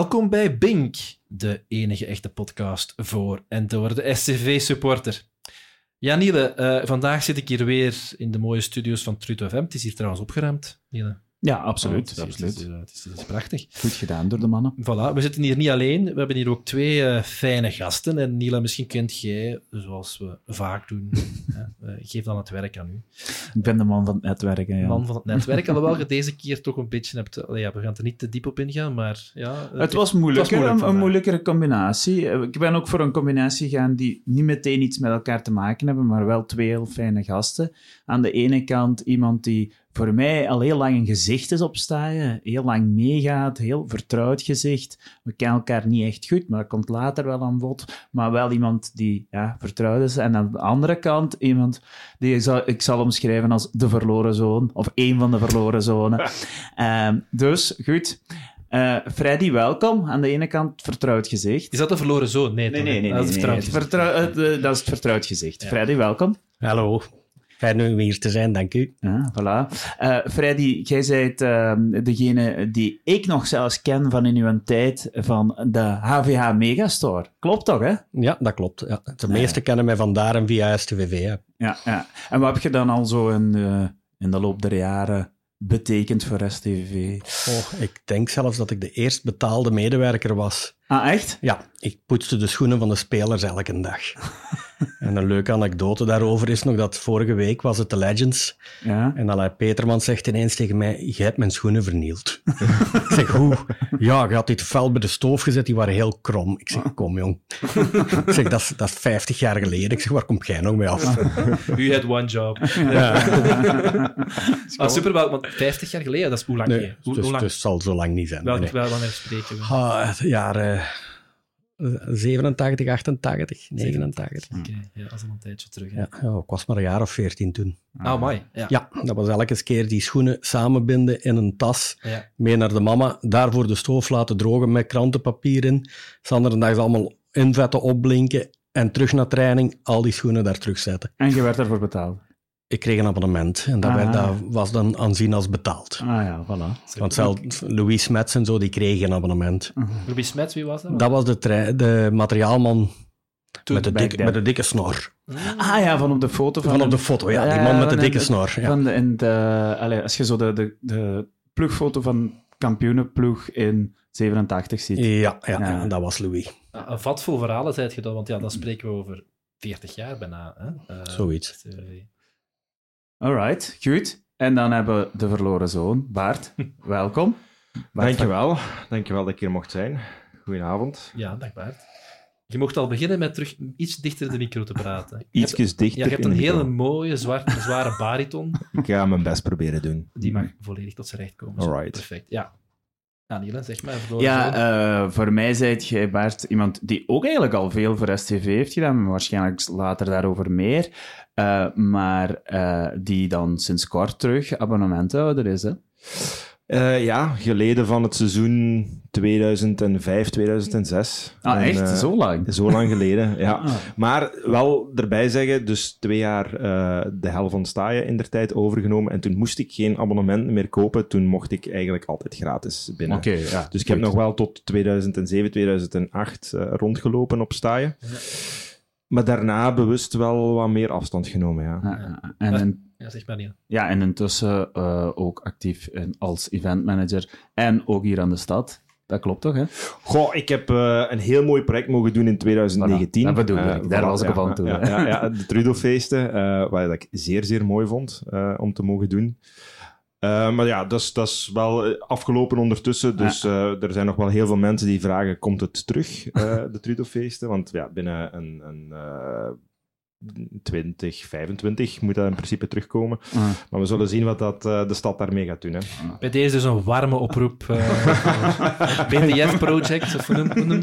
Welkom bij Bink, de enige echte podcast voor en door de SCV-supporter. Ja, Niele, eh, vandaag zit ik hier weer in de mooie studio's van Truto FM. Het is hier trouwens opgeruimd, Niele. Ja, absoluut. Oh, het, is, absoluut. Het, is, het, is, het, is, prachtig. Goed gedaan door de mannen. Voilà, we zitten hier niet alleen. We hebben hier ook twee uh, fijne gasten. En Nila, misschien kent jij, zoals we vaak doen, uh, geef dan het werk aan u. Ik ben de man van het netwerk. Ja. Man van het netwerk. Alhoewel je deze keer toch een beetje hebt... Allee, ja, we gaan er niet te diep op ingaan, maar ja... Het, was moeilijk, het was moeilijk een, een, moeilijkere combinatie. Ik ben ook voor een combinatie gegaan die niet meteen iets met elkaar te maken hebben, maar wel twee heel fijne gasten. Aan de ene kant iemand die voor mij al heel lang een gezicht is op staaien, heel lang meegaat, heel vertrouwd gezicht. We kennen elkaar niet echt goed, maar dat komt later wel aan bod. Maar wel iemand die ja, vertrouwd is. En aan de andere kant iemand die ik zal, ik zal omschrijven als de verloren zoon, of één van de verloren zonen. uh, dus, goed. Uh, Freddy, welkom. Aan de ene kant vertrouwd gezicht. Is dat de verloren zoon? Nee, nee, nee, nee, dat, is nee, nee. Vertrouw, uh, dat is het vertrouwd gezicht. Ja. Freddy, welkom. Hallo. Fijn om hier te zijn, dank u. Ja, voilà. Uh, Freddy, jij bent uh, degene die ik nog zelfs ken van in uw tijd van de HVH Megastore. Klopt toch, hè? Ja, dat klopt. Ja. De meeste ja. kennen mij vandaar en via STVV. Ja. ja, ja. En wat heb je dan al zo in, uh, in de loop der jaren betekend voor STVV? Oh, ik denk zelfs dat ik de eerst betaalde medewerker was. Ah, echt? Ja, ik poetste de schoenen van de spelers elke dag. en een leuke anekdote daarover is nog dat vorige week was het de Legends. Ja. En Alain Peterman zegt ineens tegen mij, je hebt mijn schoenen vernield. ik zeg, hoe? Ja, je had dit fel bij de stoof gezet, die waren heel krom. Ik zeg, kom jong. ik zeg, dat is, dat is 50 jaar geleden. Ik zeg, waar kom jij nog mee af? U had one job. Ja. ah, super, want 50 jaar geleden, dat is hoe lang? Nee, hoe, dus, hoe lang? dus zal zo lang niet zijn. Welk, nee. wel, wanneer spreken we? Ah, jaren... 87, 88, 89. Oké, okay, ja, dat is al een tijdje terug. Ja, ja, ik was maar een jaar of 14 toen. Oh, mooi. Ja. ja, dat was elke keer die schoenen samenbinden in een tas, ja. mee naar de mama, daar voor de stoof laten drogen met krantenpapier in. De andere dag allemaal invetten, opblinken en terug naar training, al die schoenen daar terugzetten. En je werd ervoor betaald? Ik kreeg een abonnement en dat, Ah. werd, dat was dan aanzien als betaald. Ah ja, voilà. Want zelfs Louis Smets en zo, die kregen een abonnement. Louis Smets, wie was dat? Dat was de, de materiaalman Toen, met de, dikke, met de dikke snor. Ah ja, van op de foto. Van, Van op de foto, ja. Die man met de dikke snor. Ja. Van de, in de, allee, als je zo de, de, de ploegfoto van kampioenenploeg in 87 ziet. Ja, ja, Ja. dat was Louis. Ah, Een vat vol verhalen, zei je dat, want ja, dan spreken we over 40 jaar bijna. Hè? Eh, Zoiets. eh, Alright, goed. En dan hebben we de verloren zoon, Baart. Welkom. Bart Dankjewel. Dankjewel dat ik hier mocht zijn. Goedenavond. Ja, dag Bart. Je mocht al beginnen met terug iets dichter de micro te praten. Je hebt- Ietsjes dichter. Ja, je hebt een hele micro. mooie, zwarte, zware bariton. Ik ga mijn best proberen doen. Die mag volledig tot zijn recht komen. Alright. Perfect, ja. Aniela, zeg maar. verloren Ja, zoon. eh, voor mij zijt jij, Bart, iemand die ook eigenlijk al veel voor STV heeft gedaan, maar waarschijnlijk later daarover meer, Eh, maar eh, die dan sinds kort terug abonnementhouder is, hè? Eh, ja, geleden van het seizoen 2005, 2006. Ah, En, echt? Zo lang? Zo lang geleden, ja. Ah. Maar wel erbij zeggen, dus twee jaar de hel van Staaien in der tijd overgenomen. En toen moest ik geen abonnement meer kopen. Toen mocht ik eigenlijk altijd gratis binnen. Oké, ja. Dus ik heb nog wel tot 2007, 2008 eh, rondgelopen op Staaien. Maar daarna bewust wel wat meer afstand genomen, ja. Ja, ja. En, in- Ja, zeg maar ja, en intussen eh, ook actief in, als eventmanager en ook hier aan de stad. Dat klopt toch, hè? Goh, ik heb eh, een heel mooi project mogen doen in 2019. Voilà, dat bedoel ik. Daar voilà, was ik ja, op aan toe, Ja, ja, ja, de Trudofeesten, eh wat ik zeer, zeer mooi vond eh, om te mogen doen. Eh, maar ja, dat is, dat is wel eh, afgelopen ondertussen. Dus eh, er zijn nog wel heel veel mensen die vragen: komt het terug, eh, de Trudofeesten? Want ja, binnen een, een 2025 moet dat in principe terugkomen. Ah. Maar we zullen zien wat dat, eh, de stad daarmee gaat doen. Hè. Bij deze dus een warme oproep. eh BDF Project, of hoe noem-?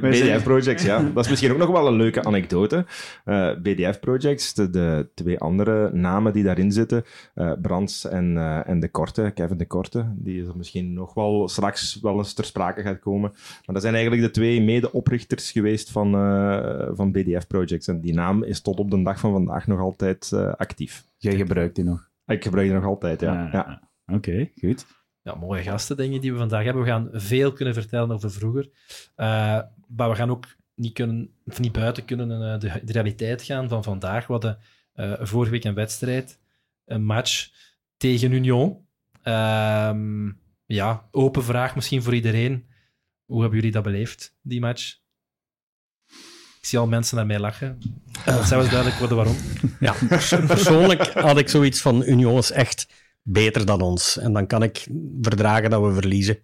BDF Projects, ja. Dat is misschien ook nog wel een leuke anekdote. Eh, BDF Projects, de, de twee andere namen die daarin zitten, eh Brands en, eh, en De Korte, Kevin De Korte, die is er misschien nog wel straks wel eens ter sprake gaat komen. Maar dat zijn eigenlijk de twee mede-oprichters geweest van, eh, van BDF Projects. En die naam is tot op de dag van vandaag nog altijd eh, actief. Jij gebruikt die nog. Ik gebruik die nog altijd, ja. ja. Oké, goed. ja, mooie gasten, ik, die we vandaag hebben. We gaan veel kunnen vertellen over vroeger. Uh, maar we gaan ook niet, kunnen, of niet buiten kunnen uh, de, de, realiteit gaan van vandaag. We hadden uh, vorige week een wedstrijd, een match tegen Union. Ehm, ja, open vraag misschien voor iedereen. Hoe hebben jullie dat beleefd, die match? Ik zie al mensen naar mij lachen. Dat zou eens duidelijk worden waarom. Ja, persoonlijk had ik zoiets van Union is echt beter dan ons. En dan kan ik verdragen dat we verliezen.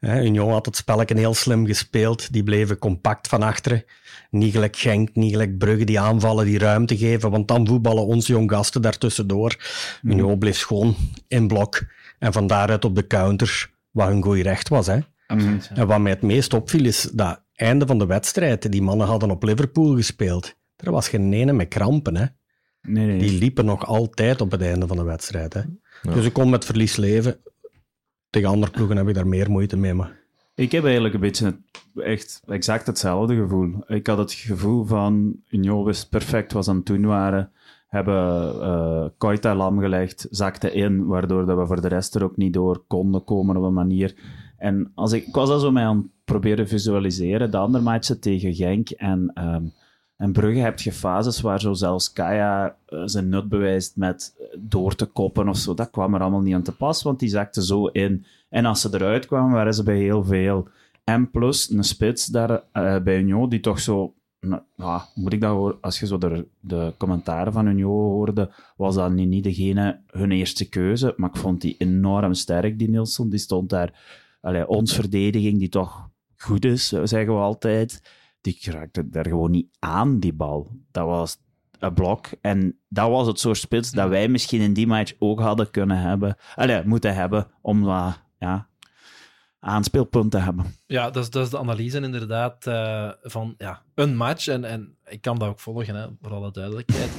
Union had het spelletje heel slim gespeeld. Die bleven compact van achteren. Niet gelijk Genk, niet gelijk Brugge die aanvallen, die ruimte geven. Want dan voetballen onze jong gasten daartussendoor. Mm. Union bleef schoon in blok. En van daaruit op de counter, wat hun goeie recht was. Hè. Mm. En wat mij het meest opviel is dat einde van de wedstrijd, die mannen hadden op Liverpool gespeeld. Er was geen ene met krampen. Hè. Nee, nee. Die liepen nog altijd op het einde van de wedstrijd. Hè. Dus ik kon met verlies leven. Tegen andere ploegen heb ik daar meer moeite mee. Maar... Ik heb eigenlijk een beetje echt exact hetzelfde gevoel. Ik had het gevoel van Union wist perfect wat ze aan het doen waren. Hebben uh, Koita lam gelegd, zakte in, waardoor dat we voor de rest er ook niet door konden komen op een manier. En als ik, ik was dat zo mij aan het proberen visualiseren. De andere matchen tegen Genk en um, en Brugge heb je fases waar zo zelfs Kaya uh, zijn nut bewijst met uh, door te koppen of zo. Dat kwam er allemaal niet aan te pas, want die zakte zo in. En als ze eruit kwamen, waren ze bij heel veel. En plus een spits daar uh, bij Union, die toch zo... Nou, moet ik dat horen? Als je zo de, de commentaren van Union hoorde, was dat niet degene hun eerste keuze. Maar ik vond die enorm sterk, die Nilsson. Die stond daar... Allee, ons verdediging, die toch goed is, zeggen we altijd die raakte daar gewoon niet aan, die bal. Dat was een blok. En dat was het soort spits dat wij misschien in die match ook hadden kunnen hebben. Allee, moeten hebben om wat ja, aanspeelpunt te hebben. Ja, dat is, dat is de analyse inderdaad uh, van ja, een match. En, en ik kan dat ook volgen, hè, voor alle duidelijkheid.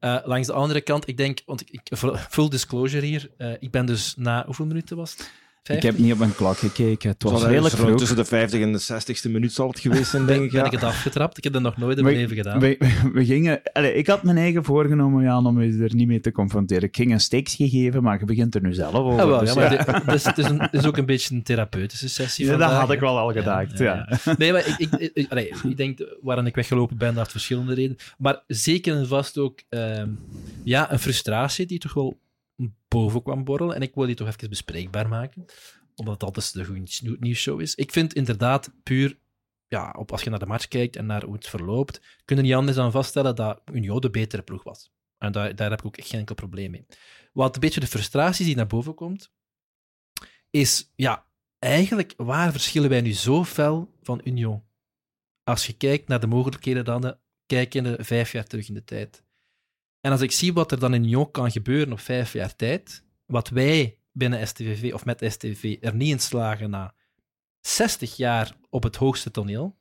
Uh, langs de andere kant, ik denk, want ik, ik full disclosure hier, uh, ik ben dus na hoeveel minuten was het? Ik heb niet op mijn klok gekeken. Het was redelijk vroeg. Tussen de 50 en de 60ste minuut zal het geweest zijn, denk ik. Ben ik het afgetrapt? Ik heb dat nog nooit in mijn leven gedaan. We, we gingen... Allez, ik had mijn eigen voorgenomen, Jan, om je er niet mee te confronteren. Ik ging een steekje geven, maar je begint er nu zelf over. Ah, wel, dus, ja, maar ja. Dit, het, is een, is ook een beetje een therapeutische sessie ja, Dat had ik wel al gedacht, ja. Nee, maar ik, ik, ik, allez, ik denk, waarin ik weggelopen ben, dat verschillende redenen. Maar zeker en vast ook ehm, ja, een frustratie die toch wel boven kwam borrelen. En ik wil die toch even bespreekbaar maken omdat dat dus de goede nieuwsshow is. Ik vind inderdaad puur, ja, op, als je naar de match kijkt en naar hoe het verloopt, kunnen niet anders dan vaststellen dat Union de betere ploeg was. En daar, daar heb ik ook echt geen enkel probleem mee. Wat een beetje de frustratie die naar boven komt, is, ja, eigenlijk, waar verschillen wij nu zo fel van Union? Als je kijkt naar de mogelijkheden dan, kijk in de vijf jaar terug in de tijd. En als ik zie wat er dan in Union kan gebeuren op vijf jaar tijd, wat wij binnen STVV of met STVV er niet in slagen na 60 jaar op het hoogste toneel,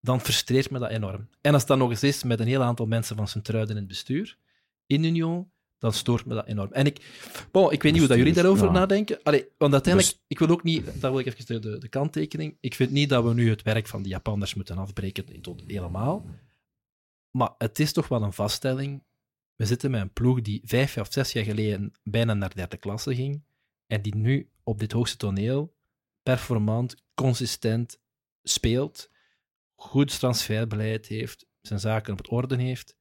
dan frustreert me dat enorm. En als dat nog eens is met een heel aantal mensen van Sint-Truiden in het bestuur, in Union, dan stoort me dat enorm. En ik, bon, ik weet niet hoe dat jullie daarover nadenken. Allee, want uiteindelijk, dus- ik wil ook niet, daar wil ik even de, de kanttekening, ik vind niet dat we nu het werk van de Japanners moeten afbreken tot helemaal. Maar het is toch wel een vaststelling. We zitten met een ploeg die vijf of zes jaar geleden bijna naar derde klasse ging. En die nu op dit hoogste toneel performant, consistent speelt, goed transferbeleid heeft, zijn zaken op het orde heeft.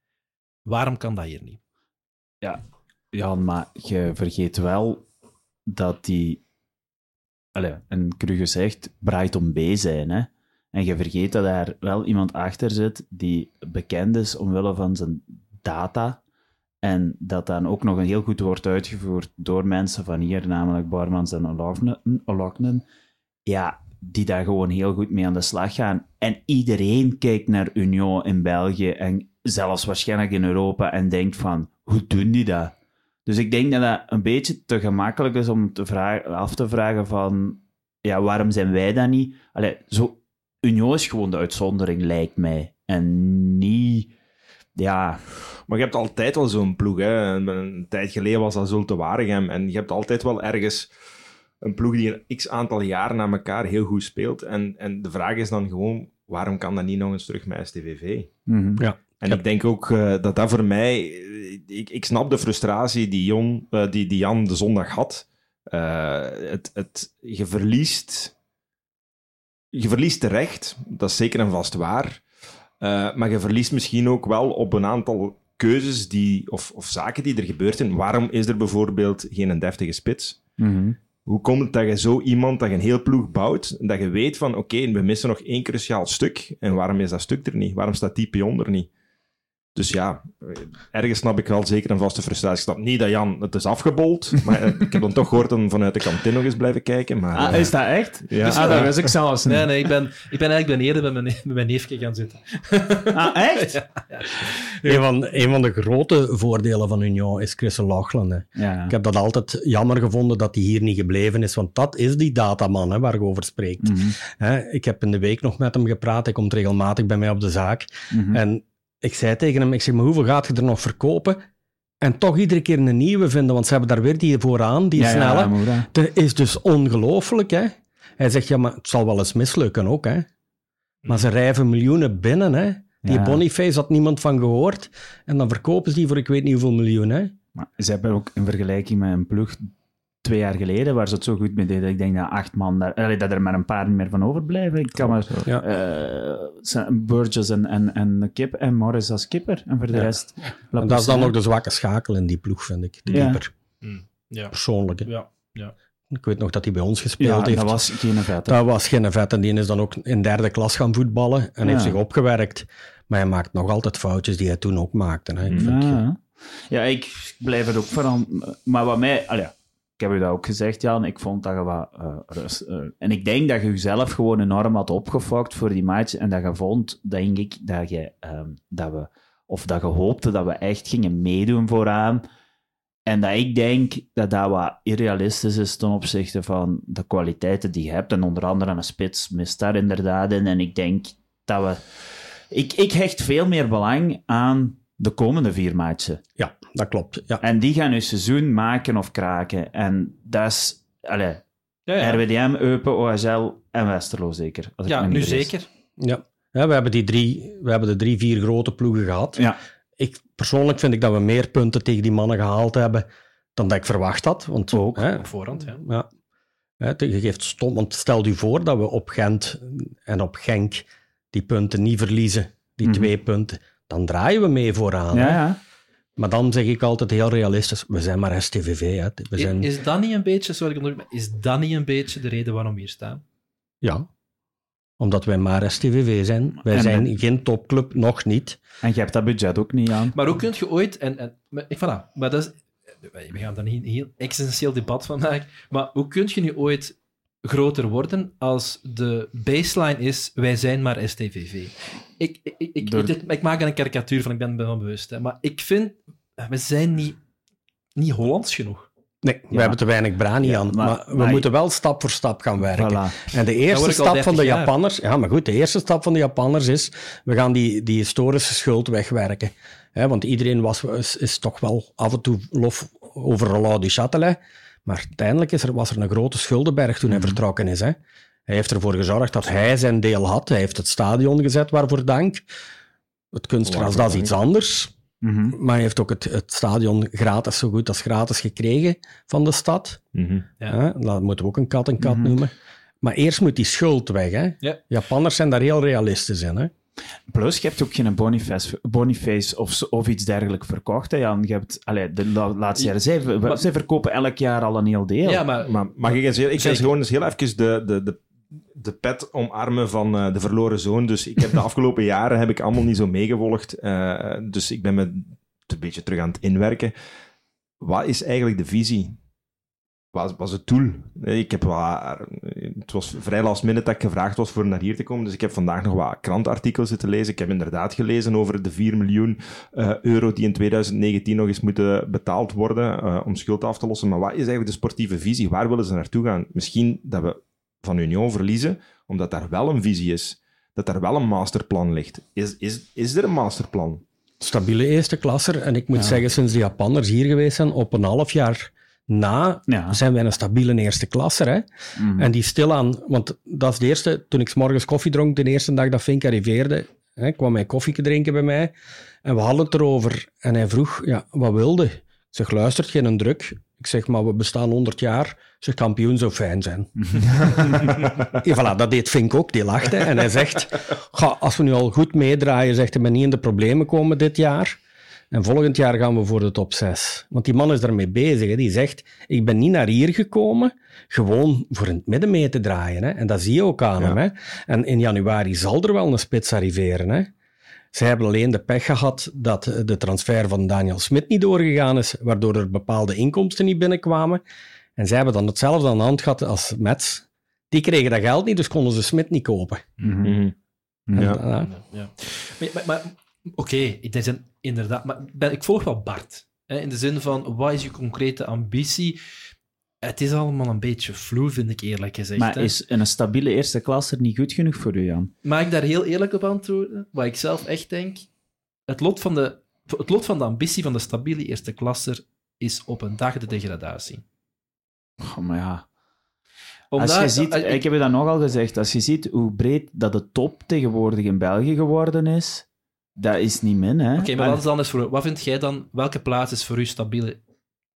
Waarom kan dat hier niet? Ja, Jan, maar je vergeet wel dat die, allez, een cru gezegd, Brighton B zijn. Hè? En je vergeet dat daar wel iemand achter zit die bekend is omwille van zijn data en dat dan ook nog een heel goed wordt uitgevoerd door mensen van hier, namelijk Barmans en Oloknen. Ja, die daar gewoon heel goed mee aan de slag gaan. En iedereen kijkt naar Union in België en zelfs waarschijnlijk in Europa en denkt van, hoe doen die dat? Dus ik denk dat dat een beetje te gemakkelijk is om te vragen, af te vragen van, ja, waarom zijn wij dat niet? Allee, zo, Union is gewoon de uitzondering, lijkt mij. En niet ja. Maar je hebt altijd wel zo'n ploeg. Hè. Een, een, tijd geleden was dat Zulte Waregem. En je hebt altijd wel ergens een ploeg die een x aantal jaren na elkaar heel goed speelt. En, en de vraag is dan gewoon, waarom kan dat niet nog eens terug met STVV? Mm Ja. En ik denk ook uh, dat dat voor mij... Ik, ik snap de frustratie die, Jon, uh, die, die Jan de zondag had. Uh, het, het, je, verliest, je verliest terecht, dat is zeker en vast waar. Uh, maar je verliest misschien ook wel op een aantal keuzes die, of, of zaken die er gebeurd zijn. Waarom is er bijvoorbeeld geen deftige spits? Mm Hoe komt het dat je zo iemand, dat je een heel ploeg bouwt, dat je weet van, oké, we missen nog één cruciaal stuk. En waarom is dat stuk er niet? Waarom staat die pion er niet? Dus ja, ergens snap ik wel zeker een vaste frustratie. Ik snap niet dat Jan het is afgebold, maar eh, ik heb dan toch gehoord vanuit de kantine nog eens blijven kijken. Maar, ah, is dat echt? Ja. Ah, dat wist ik zelfs niet. Nee, nee, ik ben, ik ben eigenlijk beneden met mijn, met mijn neefje gaan zitten. Ah, echt? Ja, ja. Een, van, een van de grote voordelen van Union is Chris Lachlan. Ik heb dat altijd jammer gevonden dat hij hier niet gebleven is, want dat is die dataman hè, waar je over spreekt. Mhm. Hè, ik heb in de week nog met hem gepraat, hij komt regelmatig bij mij op de zaak. Mhm. En ik zei tegen hem, ik zeg, maar hoeveel gaat je er nog verkopen? En toch iedere keer een nieuwe vinden, want ze hebben daar weer die vooraan, die ja, snelle. Ja. Dat is dus ongelooflijk, hè. Hij zegt, ja, maar het zal wel eens mislukken ook, hè. Maar ze rijven miljoenen binnen, hè. Die Ja. Boniface had niemand van gehoord. En dan verkopen ze die voor ik weet niet hoeveel miljoen, hè. Maar ze hebben ook een vergelijking met een ploeg twee jaar geleden, waar ze het zo goed mee deden. Ik denk dat acht man daar, allee, dat er maar een paar meer van overblijven. Ik kan maar Ja. eh, zijn Burgess en, en, en Kip en Morris als kipper. En voor de Ja. rest. En dat is dan nog de zwakke schakel in die ploeg, vind ik. De Ja. keeper. Ja. Persoonlijk. hè. Ja. ja. Ik weet nog dat hij bij ons gespeeld Ja, heeft. dat was geen vet. hè. Dat was geen vet. En die is dan ook in derde klas gaan voetballen en heeft zich opgewerkt. Maar hij maakt nog altijd foutjes die hij toen ook maakte. Hè. Ik vind- Ja, ja, ik blijf het ook vooral... Maar wat mij... allee, ik heb u dat ook gezegd, Jan. Ik vond dat je wat eh, rust... eh, en ik denk dat je jezelf gewoon enorm had opgefokt voor die match. En dat je vond, denk ik, dat je... ehm, dat we... Of dat je hoopte dat we echt gingen meedoen vooraan. En dat ik denk dat dat wat irrealistisch is ten opzichte van de kwaliteiten die je hebt. En onder andere een spits mist daar inderdaad in. En ik denk dat we... Ik, ik hecht veel meer belang aan de komende vier matchen. Ja, dat klopt. Ja. En die gaan hun seizoen maken of kraken. En dat is... Ja, ja. RWDM, Eupen, OHL en Westerlo zeker. Als ja nu zeker. Ja. Ja, we, hebben die drie, we hebben de drie, vier grote ploegen gehad. Ja. Ik, persoonlijk vind ik dat we meer punten tegen die mannen gehaald hebben dan dat ik verwacht had. Want, Ook. Hè, Op voorhand, ja. ja. Hè, je geeft stom, want stel je voor dat we op Gent en op Genk die punten niet verliezen, die Mhm. twee punten, dan draaien we mee vooraan. Ja. Maar dan zeg ik altijd heel realistisch, we zijn maar STVV. Hè. We zijn, Is dat niet een beetje, sorry, ik is dat niet een beetje de reden waarom we hier staan? Ja, omdat wij maar STVV zijn. Wij En zijn geen topclub, nog niet. En je hebt dat budget ook niet aan. Maar hoe kun je ooit, en, en maar, voilà, maar dat is, we gaan daar niet een heel essentieel debat van maken, maar hoe kun je nu ooit groter worden als de baseline is, wij zijn maar STVV? Ik, ik, ik, Door- dit- ik maak er een karikatuur van, ik ben me van bewust, hè, maar ik vind, we zijn niet, niet Hollands genoeg. Nee, we hebben te weinig brani Ja, aan. maar- Maar, we maar- moeten wel stap voor stap gaan werken. Voilà. En de eerste stap 30 van de jaar. Japanners... Ja, maar goed, de eerste stap van de Japanners is... We gaan die, die historische schuld wegwerken. Hè, want iedereen was, is, is toch wel af en toe lof over Roland du Châtelet. Maar uiteindelijk is er, was er een grote schuldenberg toen hij Mhm. vertrokken is. Hè. Hij heeft ervoor gezorgd dat hij zijn deel had. Hij heeft het stadion gezet, waarvoor dank. Het kunstgras, dat is iets anders. Mhm. Maar hij heeft ook het, het stadion gratis, zo goed als gratis gekregen van de stad. Mhm. Ja. Dat moeten we ook een kat en kat noemen. Maar eerst moet die schuld weg. Hè? Ja. Japanners zijn daar heel realistisch in. Hè? Plus, je hebt ook geen Boniface, Boniface of, of iets dergelijks verkocht. Hè, Jan. Je hebt, allee, de la- laatste jaren, zij, Maar- zij verkopen elk jaar al een heel deel. Ja, maar, Maar mag ik eens heel, ik ga Zeker. eens gewoon eens heel even de, de, de, de pet omarmen van eh, de verloren zoon. Dus ik heb de afgelopen jaren heb ik allemaal niet zo meegevolgd. Eh, dus ik ben me een beetje terug aan het inwerken. Wat is eigenlijk de visie? Wat was het doel? Ik heb wat, het was vrij last minute dat ik gevraagd was voor naar hier te komen, dus ik heb vandaag nog wat krantartikels zitten lezen. Ik heb inderdaad gelezen over de 4 miljoen eh, euro die in 2019 nog eens moeten betaald worden eh, om schuld af te lossen. Maar wat is eigenlijk de sportieve visie? Waar willen ze naartoe gaan? Misschien dat we van Union verliezen, omdat daar wel een visie is. Dat daar wel een masterplan ligt. Is, is, is er een masterplan? Stabiele eerste klasser. En ik moet zeggen, sinds de Japanners hier geweest zijn, op een half jaar na, Ja. zijn wij een stabiele eerste klasser. Hè? Mhm. En die stilaan, want dat is de eerste, toen ik 's morgens koffie dronk, de eerste dag dat Fink arriveerde, hè, kwam hij koffie drinken bij mij. En we hadden het erover. En hij vroeg, ja, wat wilde? Ik zeg, luistert, geen druk. Ik zeg, maar we bestaan 100 jaar. Zeg, kampioen zou fijn zijn. ja, voilà, dat deed Fink ook, die lachte. En hij zegt, ga, als we nu al goed meedraaien, zegt hij, ben niet in de problemen komen dit jaar. En volgend jaar gaan we voor de top 6. Want die man is daarmee bezig. Hè. Die zegt, ik ben niet naar hier gekomen, gewoon voor in het midden mee te draaien. Hè. En dat zie je ook aan Ja. hem. Hè. En in januari zal er wel een spits arriveren. Hè. Ze hebben alleen de pech gehad dat de transfer van Daniel Smit niet doorgegaan is, waardoor er bepaalde inkomsten niet binnenkwamen. En zij hebben dan hetzelfde aan de hand gehad als Mets. Die kregen dat geld niet, dus konden ze Smit niet kopen. Mhm. Mhm. Ja. Ja. ja. Maar, maar, maar oké, is een- inderdaad. Maar ben, ik volg wel Bart. Hè, in de zin van, wat is je concrete ambitie? Het is allemaal een beetje vloe, vind ik eerlijk gezegd. Maar hè. is een stabiele eerste klasser niet goed genoeg voor u, Jan? Mag ik daar heel eerlijk op antwoorden? Wat ik zelf echt denk? Het lot van de, het lot van de ambitie van de stabiele eerste klasser is op een dag de degradatie. Oh, maar ja. Omdat, Als je ziet, eh, ik heb je dat nogal gezegd, als je ziet hoe breed dat de top tegenwoordig in België geworden is, dat is niet min, hè? Oké, maar wat, is dan eens voor, wat vind jij dan, welke plaats is voor u stabiele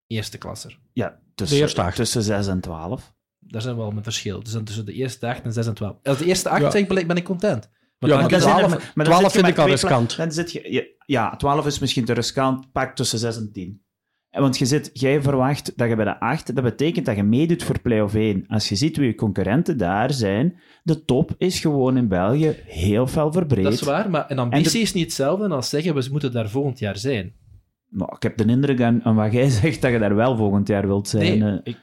eerste klasser? Ja, tussen, De eerste acht. tussen 6 en 12. Daar zijn we wel met verschil. Dus dan tussen de eerste 8 en 6 en 12. Als de eerste 8 Ja. ben ik- ben ik content. Maar Ja, dan maar is zelf- allemaal- maar dan 12 zit je vind ik al twee pla- riskant. Dan zit je, ja, ja, 12 is misschien te riskant, pak tussen 6 en 10. Want je zit, jij verwacht dat je bij de 8, dat betekent dat je meedoet voor play-off 1. Als je ziet wie je concurrenten daar zijn, de top is gewoon in België heel fel verbreed. Dat is waar, maar een ambitie de- is niet hetzelfde als zeggen we moeten daar volgend jaar zijn. Nou, ik heb de indruk aan, aan wat jij zegt dat je daar wel volgend jaar wilt zijn. Nee, eh. ik,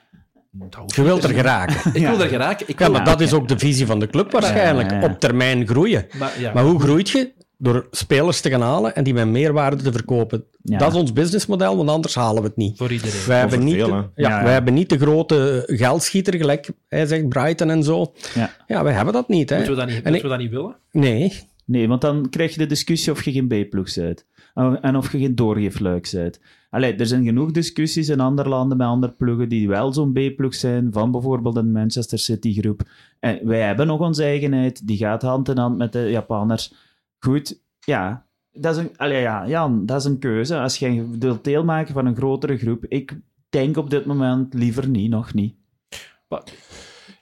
hoeft Je wilt er geraken. Ik Ja. wil er geraken. Ik Ja, wil, maar dat is ook de visie van de club waarschijnlijk. Ja, ja, ja. Op termijn groeien. maar, ja. Maar hoe groeit je? Door spelers te gaan halen en die met meerwaarde te verkopen. Ja. Dat is ons businessmodel, want anders halen we het niet. voor iedereen. Wij hebben, niet veel, de, ja, wij hebben niet de grote geldschieter, gelijk hij zegt Brighton en zo. Ja. Ja, wij hebben dat niet. Hè. Moeten we dat niet, En moeten we dat niet willen? Nee, Nee, want dan krijg je de discussie of je geen B-ploeg bent. En en of je geen doorgeefluik bent. Allee, er zijn genoeg discussies in andere landen met andere ploegen die wel zo'n B-ploeg zijn, van bijvoorbeeld een Manchester City-groep. En wij hebben nog onze eigenheid, die gaat hand in hand met de Japanners. Goed, ja, dat is een, allee, ja, Jan, dat is een keuze. Als je wilt deelmaken van een grotere groep, ik denk op dit moment liever niet, nog niet.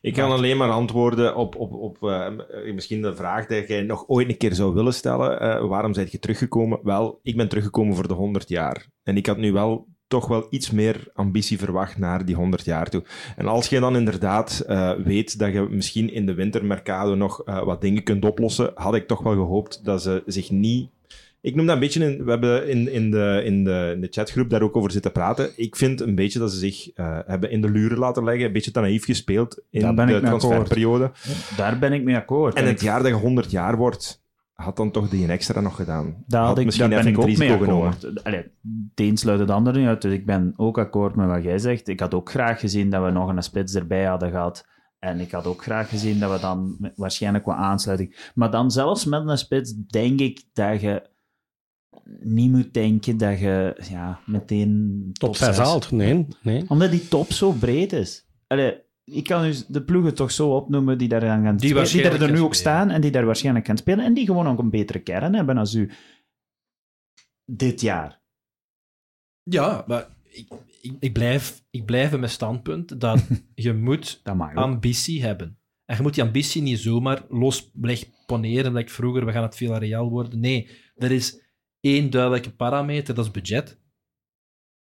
Ik kan alleen maar antwoorden op, op, op eh, misschien de vraag die jij nog ooit een keer zou willen stellen. Eh, waarom ben je teruggekomen? Wel, ik ben teruggekomen voor de 100 jaar. En ik had nu wel toch wel iets meer ambitie verwacht naar die 100 jaar toe. En als je dan inderdaad eh, weet dat je misschien in de wintermercado nog eh, wat dingen kunt oplossen, had ik toch wel gehoopt dat ze zich niet ik noem dat een beetje, in, we hebben in, in, de, in, de, in de chatgroep daar ook over zitten praten. Ik vind een beetje dat ze zich eh, hebben in de luren laten leggen, een beetje te naïef gespeeld in de akkoord. transferperiode. Daar ben ik mee akkoord. En het jaar dat je 100 jaar wordt, had dan toch die een extra nog gedaan. Daar, had ik, misschien daar ben even ik ook mee akkoord. Allee, de een sluit het ander niet uit, dus ik ben ook akkoord met wat jij zegt. Ik had ook graag gezien dat we nog een spits erbij hadden gehad. En ik had ook graag gezien dat we dan waarschijnlijk wat aansluiting... Maar dan zelfs met een spits denk ik dat je niet moet denken dat je ja, meteen top 6 zes- haalt. Nee, nee. Omdat die top zo breed is. Allee, ik kan dus de ploegen toch zo opnoemen die daar dan gaan spelen, die waarschijnlijk daar er nu ook spelen. staan en die daar waarschijnlijk gaan spelen en die gewoon ook een betere kern hebben als u dit jaar. Ja, maar ik, ik, ik, blijf, ik blijf bij mijn standpunt dat je moet Dat ambitie hebben. En je moet die ambitie niet zomaar los leg poneren, like vroeger, we gaan het Villarreal worden. Nee, er is één duidelijke parameter, dat is budget.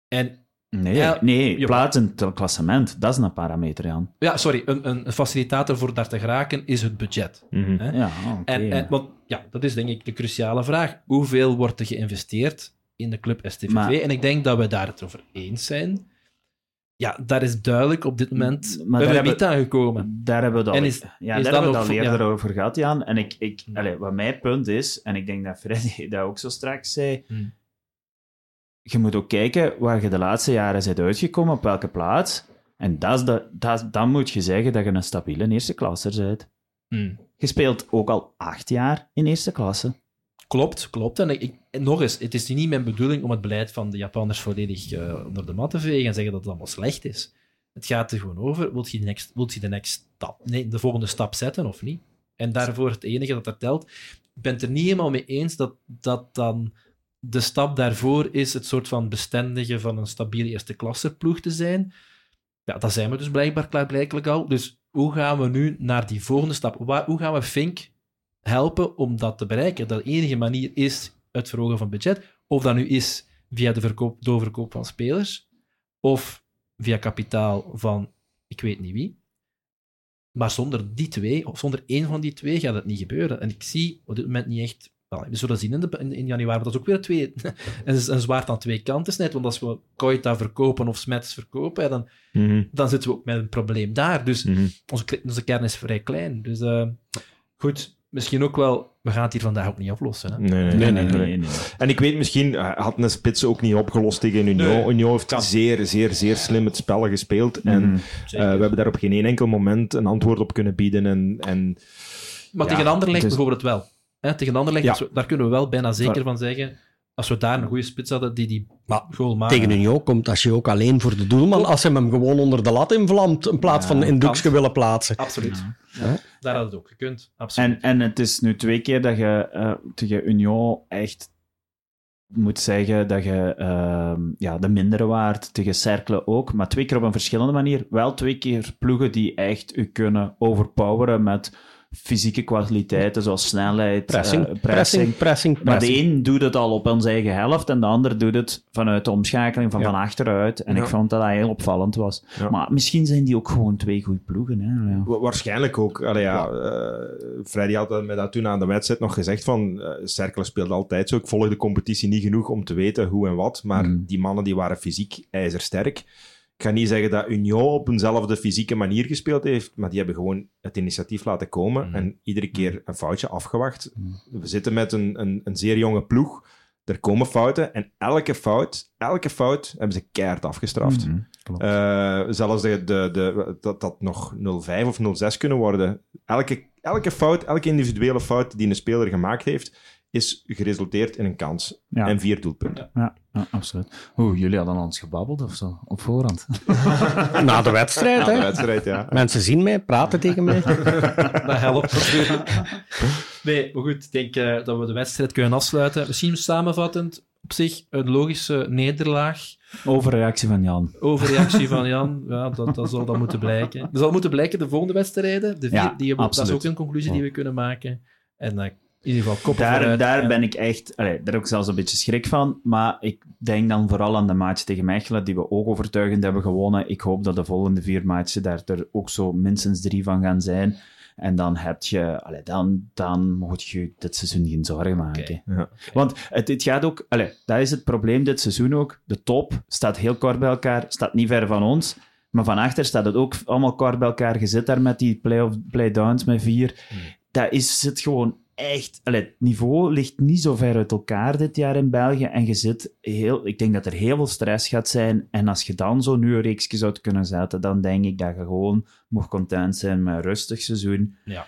En Nee, Ja, nee ja. plaats in het klassement, dat is een parameter, Jan. ja, sorry, een, een, facilitator voor daar te geraken is het budget. Mhm. Hè? Ja, oké. En, en, want ja, dat is denk ik de cruciale vraag. Hoeveel wordt er geïnvesteerd in de club STVV? Maar- en ik denk dat we daar het over eens zijn. Ja, daar is duidelijk op dit moment Maar daar hebben niet aangekomen. Daar hebben we het al, is- ja, is daar hebben we al eerder ja. over gehad, Jan. En ik, ik, wat mijn punt is, en ik denk dat Freddy dat ook zo straks zei, Hmm. Je moet ook kijken waar je de laatste jaren bent uitgekomen, op welke plaats. En dat is de, dat, dan moet je zeggen dat je een stabiele eerste klasser bent. Hmm. Je speelt ook al acht jaar in eerste klasse. Klopt, klopt. En, ik, nog eens, het is niet mijn bedoeling om het beleid van de Japanners volledig eh, onder de mat te vegen en zeggen dat het allemaal slecht is. Het gaat er gewoon over, wilt je de next, wilt je de, next stap, nee, de volgende stap zetten of niet? En daarvoor het enige dat er telt. Ik ben het er niet helemaal mee eens dat, dat dan de stap daarvoor is het soort van bestendige van een stabiele eerste klasse ploeg te zijn. Ja, dat zijn we dus blijkbaar klaarblijkelijk al. Dus hoe gaan we nu naar die volgende stap? Hoe gaan we Fink helpen om dat te bereiken? Dat de enige manier is het verhogen van budget. Of dat nu is via de verkoop, doorverkoop van spelers. Of via kapitaal van ik weet niet wie. Maar zonder die twee, of zonder één van die twee, gaat het niet gebeuren. En ik zie op dit moment niet echt. Well, we zullen zien in, de, in, januari, dat is ook weer twee, een, een zwaard aan twee kanten snijdt. Want als we Koita verkopen of Smets verkopen, dan, Mhm. dan zitten we ook met een probleem daar. Dus Mhm. onze, onze kern is vrij klein. Dus eh, goed, misschien ook wel. We gaan het hier vandaag ook niet oplossen. Hè? Nee, nee, Nee, nee, nee, nee. nee. En ik weet misschien, eh, had een spits ook niet opgelost tegen Union. Nee, Union heeft kan. zeer, zeer, zeer slim het spel gespeeld. En Mhm. eh, we hebben daar op geen één enkel moment een antwoord op kunnen bieden. En, en maar ja, tegen Anderlecht bijvoorbeeld wel. Hè, tegen Anderlecht, Ja. we- daar kunnen we wel bijna zeker van zeggen. Als we daar een goede spits hadden die die Maar goal maken. Tegen Union komt als je ook alleen voor de doelman, als hij hem gewoon onder de lat invlamt, in plaats Ja, van in doekje willen plaatsen. Absoluut. Ja. Ja, daar had het ook gekund. Absoluut. En, en het is nu twee keer dat je eh, tegen Union echt moet zeggen dat je ehm, ja, de mindere waard, tegen Cercle ook, maar twee keer op een verschillende manier. Wel twee keer ploegen die echt u kunnen overpoweren met fysieke kwaliteiten zoals snelheid, Pressing, eh, pressing, pressing, Maar de pressing. een doet het al op zijn eigen helft en de ander doet het vanuit de omschakeling van Ja. van achteruit. En Ja. ik vond dat dat heel opvallend was. Ja. Maar misschien zijn die ook gewoon twee goede ploegen. Hè? Wa- waarschijnlijk ook. Allee, ja, eh, Freddy had mij dat toen aan de wedstrijd nog gezegd van Cercle speelde altijd zo. Ik volg de competitie niet genoeg om te weten hoe en wat. Maar Mm. die mannen die waren fysiek ijzersterk. Ik ga niet zeggen dat Union op eenzelfde fysieke manier gespeeld heeft, maar die hebben gewoon het initiatief laten komen Mm. en iedere keer een foutje afgewacht. We zitten met een, een, een zeer jonge ploeg. Er komen fouten en elke fout, elke fout hebben ze keihard afgestraft. Eh, zelfs de, de, de, dat dat nog 0-5 of 0-6 kunnen worden. Elke, elke fout, elke individuele fout die een speler gemaakt heeft, is geresulteerd in een kans. Ja. En vier doelpunten. Ja, ja, absoluut. Oeh, jullie hadden ons gebabbeld of zo, op voorhand. Na de wedstrijd, Na de wedstrijd, ja. Mensen zien mij, praten tegen mij. Dat helpt natuurlijk. Nee, maar goed, ik denk eh, dat we de wedstrijd kunnen afsluiten. Misschien samenvattend, op zich een logische nederlaag. Overreactie van Jan. Overreactie van Jan, ja, dat, dat zal dan moeten blijken. Dat zal moeten blijken de volgende wedstrijden. De vier, Ja, die hebben, dat is absoluut. ook een conclusie die we kunnen maken. En eh, in ieder geval koppen Daar, vooruit. daar En- ben ik echt, allee, daar heb ik zelfs een beetje schrik van. Maar ik denk dan vooral aan de match tegen Mechelen, die we ook overtuigend hebben gewonnen. Ik hoop dat de volgende vier matchen daar er ook zo minstens drie van gaan zijn. En dan heb je, allee, dan, dan moet je dit seizoen geen zorgen maken. Ja. Want het, het gaat ook, allee, dat is het probleem dit seizoen ook. De top staat heel kort bij elkaar, staat niet ver van ons. Maar van achter staat het ook allemaal kort bij elkaar. Je zit daar met die play-off, play-downs met vier. Dat is, zit gewoon echt... Allee, het niveau ligt niet zo ver uit elkaar dit jaar in België. En je zit heel... Ik denk dat er heel veel stress gaat zijn. En als je dan zo nu een reeksje zou kunnen zetten, dan denk ik dat je gewoon mocht content zijn met een rustig seizoen. Ja.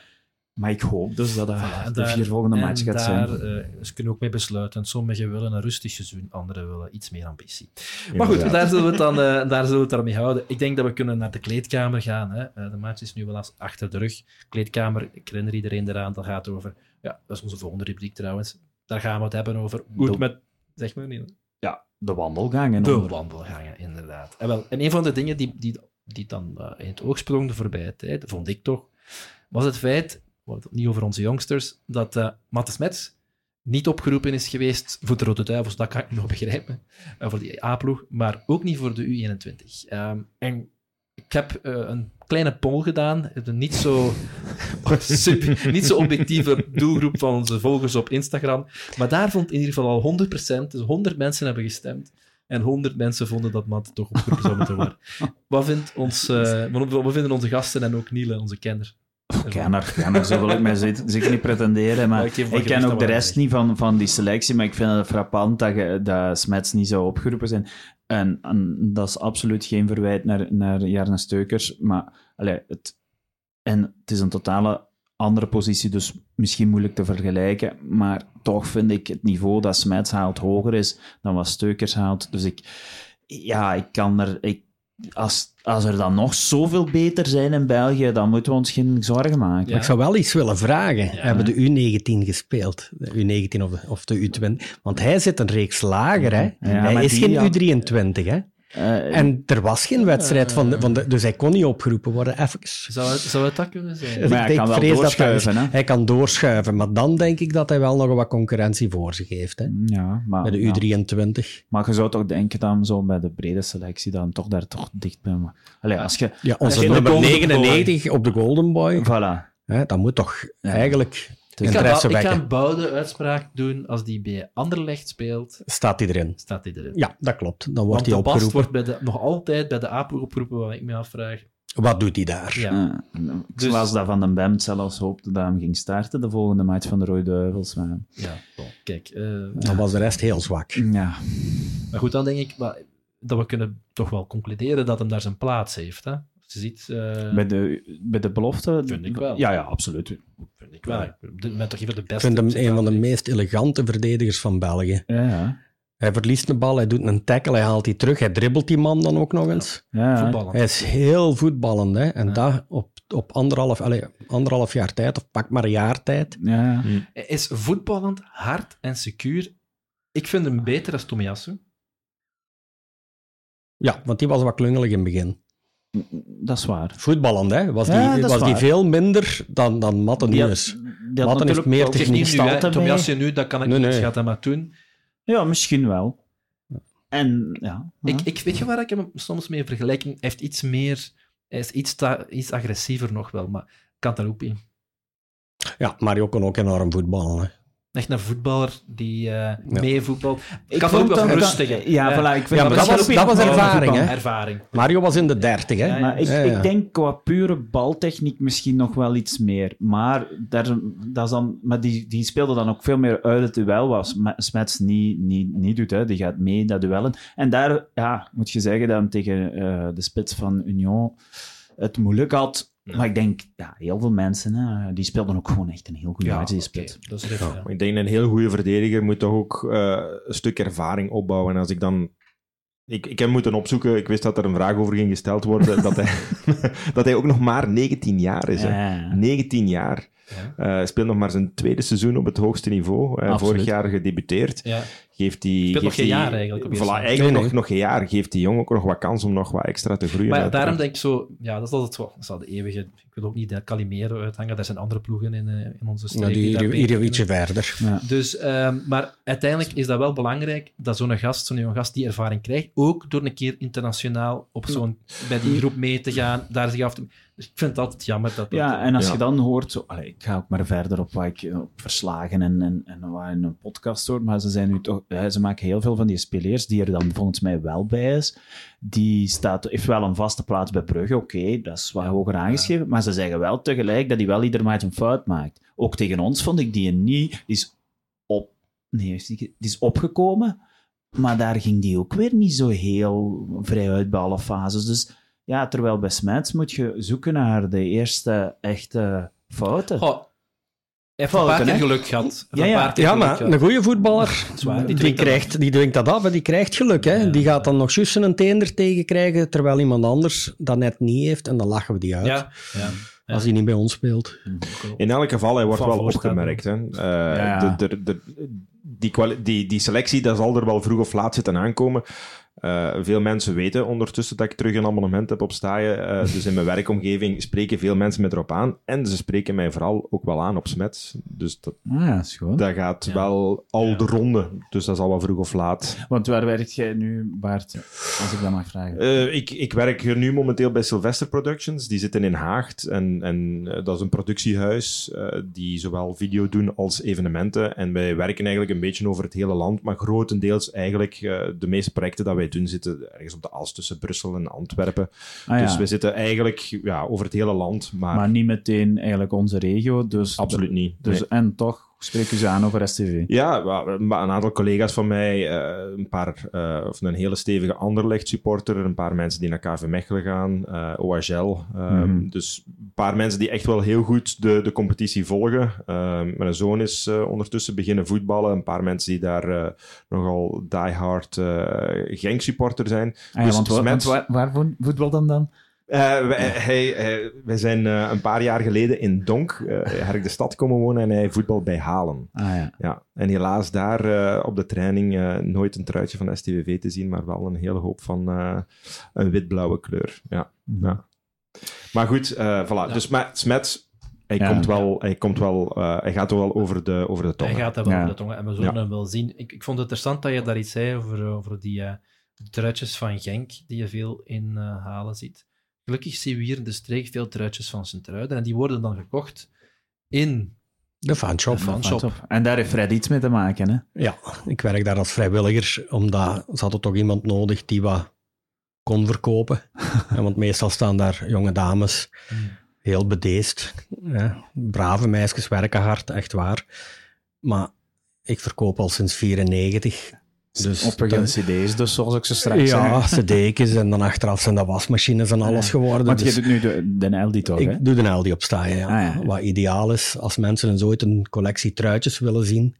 Maar ik hoop dus dat dat Voilà, de daar- vier volgende en match gaat daar, zijn. eh, ze kunnen ook mee besluiten. Sommigen willen een rustig seizoen, anderen willen iets meer ambitie. Maar goed, daar zullen we het dan eh, daar zullen we het daarmee houden. Ik denk dat we kunnen naar de kleedkamer gaan. Hè. Eh, de match is nu wel eens achter de rug. Kleedkamer, ik herinner iedereen eraan, dat gaat over... Ja, dat is onze volgende rubriek trouwens. Daar gaan we het hebben over hoe het De- met... Zeg maar niet. Ja, de wandelgangen. De onder- wandelgangen, inderdaad. En, wel, en een van de dingen die, die, die dan in het oog sprong de voorbije tijd, vond ik toch, was het feit, het niet over onze jongsters, dat eh Matte Smets niet opgeroepen is geweest voor de Rode Duivels, dat kan ik nog begrijpen, eh, voor die A-ploeg, maar ook niet voor de U21. Ehm, en ik heb eh, een kleine poll gedaan, een niet zo, super- niet zo objectieve doelgroep van onze volgers op Instagram, maar daar vond in ieder geval al 100%, dus 100 mensen hebben gestemd, en 100 mensen vonden dat Matt toch opgeroepen zou moeten worden. Wat, vindt ons, eh, wat vinden onze gasten en ook Niele, onze kenner? Kenner, kenner, zo wil ik mij zeker niet pretenderen. Maar ik ken ook de rest niet van, van die selectie, maar ik vind het frappant dat, je, dat Smets niet zou opgeroepen zijn. En, en dat is absoluut geen verwijt naar, naar Jarne Steukers, maar allee, het, en het is een totale andere positie, dus misschien moeilijk te vergelijken, maar toch vind ik het niveau dat Smets haalt hoger is dan wat Steukers haalt. Dus ik, ja, ik kan er... Ik, als, als er dan nog zoveel beter zijn in België, dan moeten we ons geen zorgen maken. Ik zou wel iets willen vragen. Hebben de U19 gespeeld? De U19 of de, of de U20? Want hij zit een reeks lager, hè? hij is geen had- U23, hè? Eh, En er was geen wedstrijd van de, van de... Dus hij kon niet opgeroepen worden, even. Zou het, zou het dat kunnen zijn? Maar ik hij kan wel vrees dat hij, doorschuiven, hè? hij kan doorschuiven, maar dan denk ik dat hij wel nog wat concurrentie voor zich heeft, hè? ja, maar, Bij de ja. U23. maar je zou toch denken dan zo bij de brede selectie dan toch daar toch dicht bij. Allee, als je... Ja, onze nummer Golden 99 op de Golden Boy, Voilà. hè, dat moet toch Ja. Ik ga, interesse ik ga wekken. een bouwde uitspraak doen. Als die bij Anderlecht speelt, Staat hij erin? staat hij erin. Ja, dat klopt. Dan Want wordt hij Bast opgeroepen. wordt bij de, nog altijd bij de APO opgeroepen, wat ik me afvraag. Wat doet hij daar? Ja. Ja. Ik Dus- las dat Van den Bemt zelfs hoopte dat hem ging starten, de volgende match van de Rode Duivels. Maar, Ja, bon, kijk. eh, Dan was de rest heel zwak. ja. Maar goed, dan denk ik maar, dat we kunnen toch wel concluderen dat hem daar zijn plaats heeft. Hè? Je ziet, eh, Bij, de, bij de belofte... Vind ik wel. Ja, ja, absoluut. vind ik wel. Moment toch even de Ik beste. vind hem een van de meest elegante verdedigers van België. Ja, ja. Hij verliest een bal, hij doet een tackle, hij haalt die terug, hij dribbelt die man dan ook nog eens. ja. Hij is heel voetballend, hè. En Ja. dat op, op anderhalf, allez, anderhalf jaar tijd, of pak maar een jaar tijd. Ja, ja. Hij is voetballend, hard en secuur. Ik vind hem beter als Tomiyasu. Ja, want die was wat klungelig in het begin. Dat is waar. Voetballend, hè. Was, Ja, die, is was die veel minder dan, dan Matte Die had- Nieuws. die had Matten heeft meer techniek. Niet nu, nu, dat kan ik Nee, niet nee. schatten, maar toen... Ja, misschien wel. En ja. Ik, ik weet je waar ik hem soms mee vergelijk? Hij heeft iets meer... Hij is iets, ta- iets agressiever nog wel, maar Cantaloupe. Ja, Mario kon ook enorm voetballen, hè. Echt een voetballer die eh meevoetbalt. Ik kan vond ook wel dat- rustig. Ja, voilà. Ik vind Ja, maar dat was- dat was een ervaring, hè. Ervaring. Mario was in de dertig, hè. Ja, ja. Maar ik, Ja, ja. ik denk qua pure baltechniek misschien nog wel iets meer. Maar, daar, dat is dan, maar die, die speelde dan ook veel meer uit het duel, wat Sm- Smets niet, niet, niet doet. Hè. Die gaat mee dat duellen. En daar ja, moet je zeggen dan tegen eh, de spits van Union het moeilijk had. Maar ik denk, ja, heel veel mensen, hè, die speelden ook gewoon echt een heel goede Ja, dat is ja. Maar ik denk een heel goede verdediger moet toch ook eh, een stuk ervaring opbouwen. En als ik dan... Ik, ik heb moeten opzoeken, ik wist dat er een vraag over ging gesteld worden, dat, hij, dat hij ook nog maar 19 jaar is. Hè. Ja. 19 jaar. Ja. Eh, speelt nog maar zijn tweede seizoen op het hoogste niveau. Eh, vorig jaar gedebuteerd. Ja. Geeft die, Speelt nog geeft geen die- jaar eigenlijk op Voilà, eerste. eigenlijk Nee, nog, nee. nog geen jaar. Geeft die jongen ook nog wat kans om nog wat extra te groeien. Maar ja, daarom denk ik zo, ja, dat is altijd zo, dat is al de eeuwige, ik wil ook niet de Calimero uithangen, er zijn andere ploegen in, eh, in onze streek. Ja, die daar hier, ietsje kunnen. verder. Ja. Dus, ehm, maar uiteindelijk is dat wel belangrijk dat zo'n gast, zo'n jonge gast, die ervaring krijgt, ook door een keer internationaal op zo'n, bij die groep mee te gaan, daar zich af te... Dus ik vind het altijd jammer dat... dat Ja, en als Ja. je dan hoort, zo, allee, ik ga ook maar verder op wat ik op verslagen en, en, en wat in een podcast hoor, maar ze zijn nu toch, ja, ze maken heel veel van die spelers die er dan volgens mij wel bij is. Die staat, heeft wel een vaste plaats bij Brugge, oké, dat is wat hoger aangeschreven, maar ze zeggen wel tegelijk dat hij wel ieder match een fout maakt. Ook tegen ons vond ik die niet, die is op, nee, die, is opgekomen, maar daar ging die ook weer niet zo heel vrij uit bij alle fases. Dus ja, terwijl bij Smets moet je zoeken naar de eerste echte fouten. Heeft een paar keer hè? geluk gehad. Ja, ja. een paar keer Ja, geluk maar een goede voetballer, die die, dwingt dat krijgt, die dwingt dat af en die krijgt geluk. Hè? Ja. Die gaat dan nog juist een teender tegenkrijgen, terwijl iemand anders dat net niet heeft. En dan lachen we die uit, Ja, ja. als hij niet bij ons speelt. In elk geval, hij wordt Van wel opgemerkt. Hè. Eh, Ja. de, de, de, die, die, die selectie, dat zal er wel vroeg of laat zitten aankomen. Eh, veel mensen weten ondertussen dat ik terug een abonnement heb op staaien. Eh, dus in mijn werkomgeving spreken veel mensen me erop aan. En ze spreken mij vooral ook wel aan op Smets. Dus dat, Ah ja, is goed. dat gaat Ja. wel al de ronde. Dus dat zal wel vroeg of laat. Want waar werkt jij nu, Bart, als ik dat mag vragen? Eh, ik, ik werk nu momenteel bij Sylvester Productions. Die zitten in Haagt. En, en dat is een productiehuis eh, die zowel video doen als evenementen. En wij werken eigenlijk een beetje over het hele land. Maar grotendeels eigenlijk eh, de meeste projecten dat wij doen zitten ergens op de as tussen Brussel en Antwerpen. Ah, ja. Dus we zitten eigenlijk ja, over het hele land. Maar, Maar niet meteen eigenlijk onze regio, dus... absoluut niet. Dus, Nee. En toch spreken ze aan over STV. Ja, een aantal collega's van mij, eh, een paar, eh, of een hele stevige Anderlecht supporter, een paar mensen die naar KV Mechelen gaan, eh OHL. eh, Mhm. Dus paar mensen die echt wel heel goed de, de competitie volgen. Uh, mijn zoon is uh, ondertussen beginnen voetballen. Een paar mensen die daar uh, nogal diehard uh, Genk-supporter zijn. Ah, ja, dus want, waar voetbal dan dan? Wij, hij, wij zijn een paar jaar geleden in Donk, Herk de Stad, komen wonen en hij voetbal bij Halen. Ah, ja. Ja, en helaas daar op de training nooit een truitje van STVV te zien, maar wel een hele hoop van een wit-blauwe kleur. Ja, mm -hmm. ja. Maar goed, uh, voilà. Ja. Dus Smets, hij, ja, komt wel, hij, komt wel, uh, hij gaat wel over de, over de tongen. Hij gaat wel over de tongen. En we zullen hem wel zien. Ik, ik vond het interessant dat je daar iets zei over, over die uh, truitjes van Genk, die je veel in halen ziet. Gelukkig zien we hier in de streek veel truitjes van Sint-Truiden. En die worden dan gekocht in de fanshop. De fanshop. En daar heeft Fred iets mee te maken, hè? Ja, ik werk daar als vrijwilliger, omdat ze hadden toch iemand nodig die wat kon verkopen. want meestal staan daar jonge dames, heel bedeesd. Brave meisjes, werken hard, echt waar. Maar ik verkoop al sinds 94. Dus Op cd's, dus zoals ik ze straks ja, zei. cd's en dan achteraf zijn dat wasmachines en alles geworden. Want dus je doet nu de, de Aldi toch, Ik doe de Aldi opstaan, ja. Ah, ja. Wat ideaal is, als mensen eens ooit een collectie truitjes willen zien.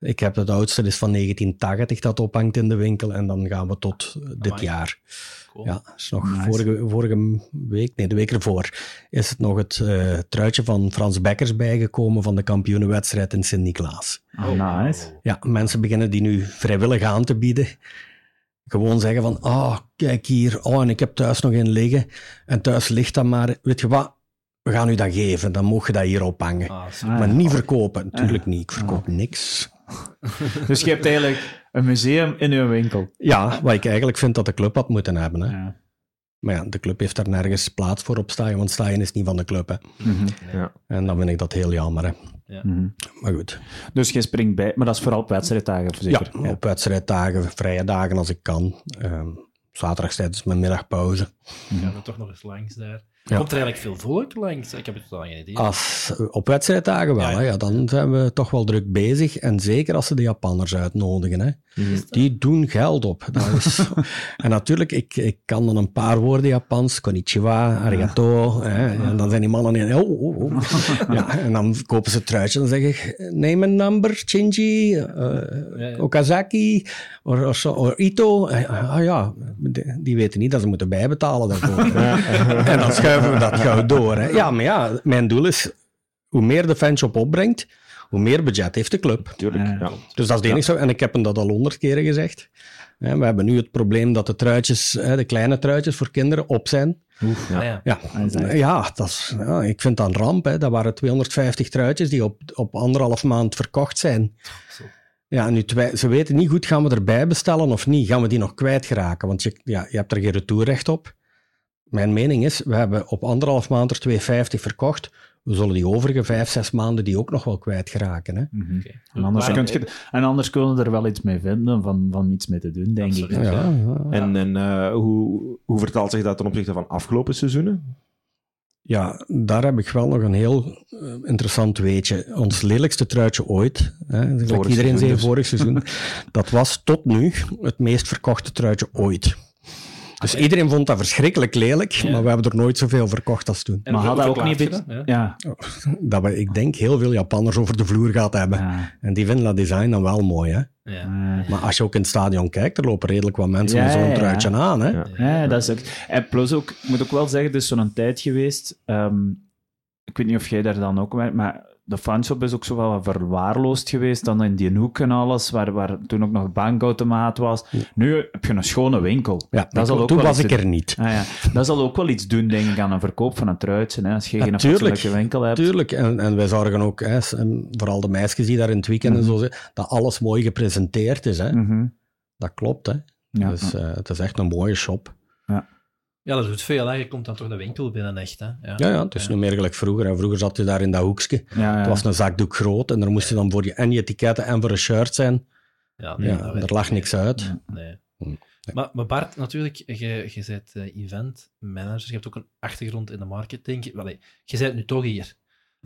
Ik heb het oudste, is van 1980, dat ophangt in de winkel. En dan gaan we tot dit Amai. jaar. Cool. Ja, is nog nice. vorige, vorige week, nee, de week ervoor, is het nog het uh, truitje van Frans Bekkers bijgekomen van de kampioenenwedstrijd in Sint-Niklaas. Oh, nice. Ja, mensen beginnen die nu vrijwillig aan te bieden. Gewoon zeggen van, ah, oh, kijk hier, oh, en ik heb thuis nog een liggen. En thuis ligt dat maar, weet je wat, we gaan u dat geven, dan mogen je dat hier ophangen. Ah, maar niet verkopen, natuurlijk niet. Ik verkoop ah. niks. dus je hebt eigenlijk een museum in uw winkel. Ja, wat ik eigenlijk vind dat de club had moeten hebben. Hè. Ja. Maar ja, de club heeft daar nergens plaats voor op staan, want staan is niet van de club. Hè. Mm -hmm. ja. En dan vind ik dat heel jammer. Hè. Ja. Mm -hmm. Maar goed. Dus je springt bij, maar dat is vooral op wedstrijddagen zeker? Ja, op wedstrijddagen, vrije dagen als ik kan. Um, zaterdag tijdens mijn middagpauze. Ja, dan toch nog eens langs daar. Ja. Komt er eigenlijk veel volk langs? Ik heb het totaal geen idee. Als, op wedstrijddagen wel, ja, ja. ja, dan zijn we toch wel druk bezig. En zeker als ze de Japanners uitnodigen. Hè. Mm. Die doen geld op. Dat is... en natuurlijk, ik, ik kan dan een paar woorden Japans. Konnichiwa, arigato. Hè. En dan zijn die mannen in... Oh, oh, oh. ja, en dan kopen ze het truitje en dan zeg ik... Neem een number, Shinji, uh, Okazaki, of, Ito. Ah ja, die, die weten niet dat ze moeten bijbetalen daarvoor. en dan schuiven we dat gauw door. Hè. Ja, maar ja, mijn doel is, hoe meer de fanshop opbrengt, hoe meer budget heeft de club. Tuurlijk, ja. Dus dat is het enige. En ik heb hem dat al honderd keren gezegd. We hebben nu het probleem dat de truitjes, de kleine truitjes voor kinderen, op zijn. Oef, ja. Ja. Ja. dat is, ja, ik vind dat een ramp. Hè. Dat waren 250 truitjes die op, op anderhalf maand verkocht zijn. Ja, nu, ze weten niet goed, gaan we erbij bestellen of niet? Gaan we die nog kwijtraken? Want je, ja, je hebt er geen retourrecht op. Mijn mening is, we hebben op anderhalf maand er 250 verkocht. We zullen die overige vijf, zes maanden die ook nog wel kwijtraken. Hè? Mm -hmm. okay. en, anders je, en anders kunnen we er wel iets mee vinden, van, van iets mee te doen, denk ik. Ja, ja, ja. En, en uh, hoe, hoe vertaalt zich dat ten opzichte van afgelopen seizoenen? Ja, daar heb ik wel nog een heel uh, interessant weetje. Ons lelijkste truitje ooit, hè, zoals iedereen zei dus. vorig seizoen, dat was tot nu het meest verkochte truitje ooit. Dus iedereen vond dat verschrikkelijk lelijk, ja. maar we hebben er nooit zoveel verkocht als toen. En maar had dat ook niet... Dit... Ja. ja. Dat we, ik denk, heel veel Japanners over de vloer gehad hebben. Ja. En die vinden dat design dan wel mooi, hè. Ja. Maar als je ook in het stadion kijkt, er lopen redelijk wat mensen met zo'n truitje aan, hè. Ja, dat is ook... En plus ook, ik moet ook wel zeggen, er is zo'n tijd geweest... Um, ik weet niet of jij daar dan ook werkt, maar de fanshop is ook zo wel verwaarloosd geweest dan in die hoek en alles, waar, waar toen ook nog bankautomaat was. Ja. Nu heb je een schone winkel. Ja, dat zal ook toen was ik er niet. Ah, ja. Dat zal ook wel iets doen, denk ik, aan een verkoop van een truitje, hè, als je ja, geen fatsoenlijke winkel hebt. Tuurlijk, en, en wij zorgen ook, hè, vooral de meisjes die daar in het weekend mm -hmm. en zo dat alles mooi gepresenteerd is. Hè. Mm -hmm. Dat klopt, hè. Dus uh, het is echt een mooie shop. Ja. Dat doet veel. Hè. Je komt dan toch de winkel binnen, echt. Hè. Ja, ja, ja het is ja. nu meer gelijk vroeger. En vroeger zat je daar in dat hoekje. Ja, het was een zakdoek groot en daar moest je dan voor je en je etiketten en voor een shirt zijn. Ja, nee, ja er lag niks uit. Nee. nee. Maar, maar, Bart, natuurlijk, je, je bent uh, event manager, je hebt ook een achtergrond in de marketing. Wel, je bent nu toch hier.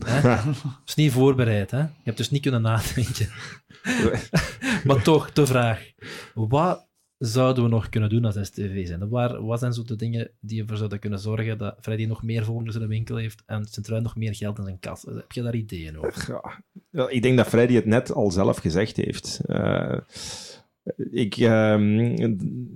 Hè? is niet voorbereid, hè? Je hebt dus niet kunnen nadenken. maar toch, de vraag. Wat zouden we nog kunnen doen als STV zijn? Waar, wat zijn zo de dingen die ervoor zouden kunnen zorgen dat Freddy nog meer volgers in de winkel heeft en Centraal nog meer geld in zijn kas? Heb je daar ideeën over? Ja, wel, ik denk dat Freddy het net al zelf gezegd heeft. Eh, ik, ehm,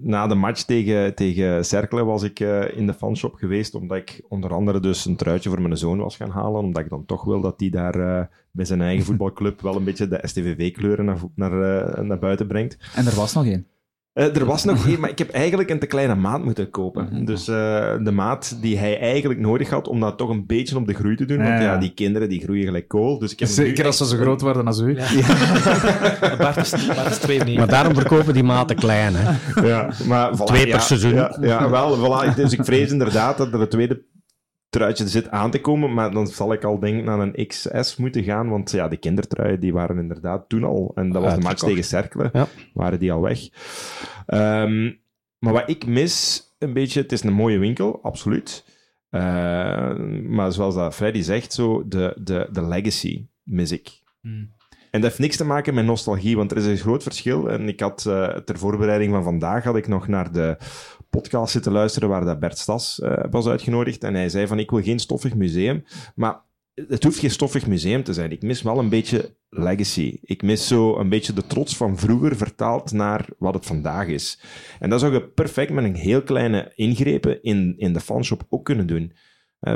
na de match tegen, tegen Cercle was ik eh, in de fanshop geweest, omdat ik onder andere dus een truitje voor mijn zoon was gaan halen, omdat ik dan toch wil dat hij daar eh, bij zijn eigen voetbalclub wel een beetje de STVV-kleuren naar, naar, naar buiten brengt. En er was nog één. Eh, er was nog één, maar ik heb eigenlijk een te kleine maat moeten kopen. Dus eh, de maat die hij eigenlijk nodig had om dat toch een beetje op de groei te doen. Want Ja, ja, ja. die kinderen die groeien gelijk kool. Dus ik heb Zeker als ze zo groot worden als u. Bart is, Bart is twee meter. Maar daarom verkopen die maten klein, hè. Ja, maar voilà, Twee per ja, seizoen. Ja, ja, wel, voilà. Dus ik vrees inderdaad dat er een tweede truitje zit aan te komen, maar dan zal ik al denk ik naar een XS moeten gaan, want ja, de kindertruien die waren inderdaad toen al, en dat was de match tegen Cercle, Ja. waren die al weg. Ehm, maar wat ik mis een beetje, het is een mooie winkel, absoluut. Eh, maar zoals dat Freddy zegt, zo, de, de, de legacy mis ik. Hmm. En dat heeft niks te maken met nostalgie, want er is een groot verschil. En ik had eh, ter voorbereiding van vandaag had ik nog naar de podcast zitten luisteren waar dat Bert Stas eh, was uitgenodigd. En hij zei van, ik wil geen stoffig museum. Maar het hoeft geen stoffig museum te zijn. Ik mis wel een beetje legacy. Ik mis zo een beetje de trots van vroeger vertaald naar wat het vandaag is. En dat zou je perfect met een heel kleine ingrepen in, in de fanshop ook kunnen doen. Eh,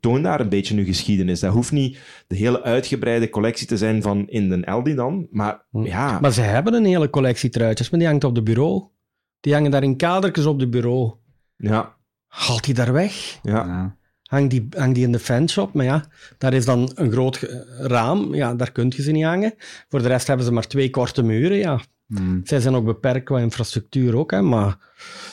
toon daar een beetje uw geschiedenis. Dat hoeft niet de hele uitgebreide collectie te zijn van in den Aldi dan, maar Hm. ja, Maar ze hebben een hele collectie truitjes, maar die hangt op de bureau. Die hangen daar in kadertjes op de bureau. ja, Haalt die daar weg? ja. Ja. Hang die, hang die in de fanshop, maar ja, daar is dan een groot raam. Ja, daar kun je ze niet hangen. Voor de rest hebben ze maar twee korte muren, ja. Hmm. Zij zijn ook beperkt qua infrastructuur ook, hè, maar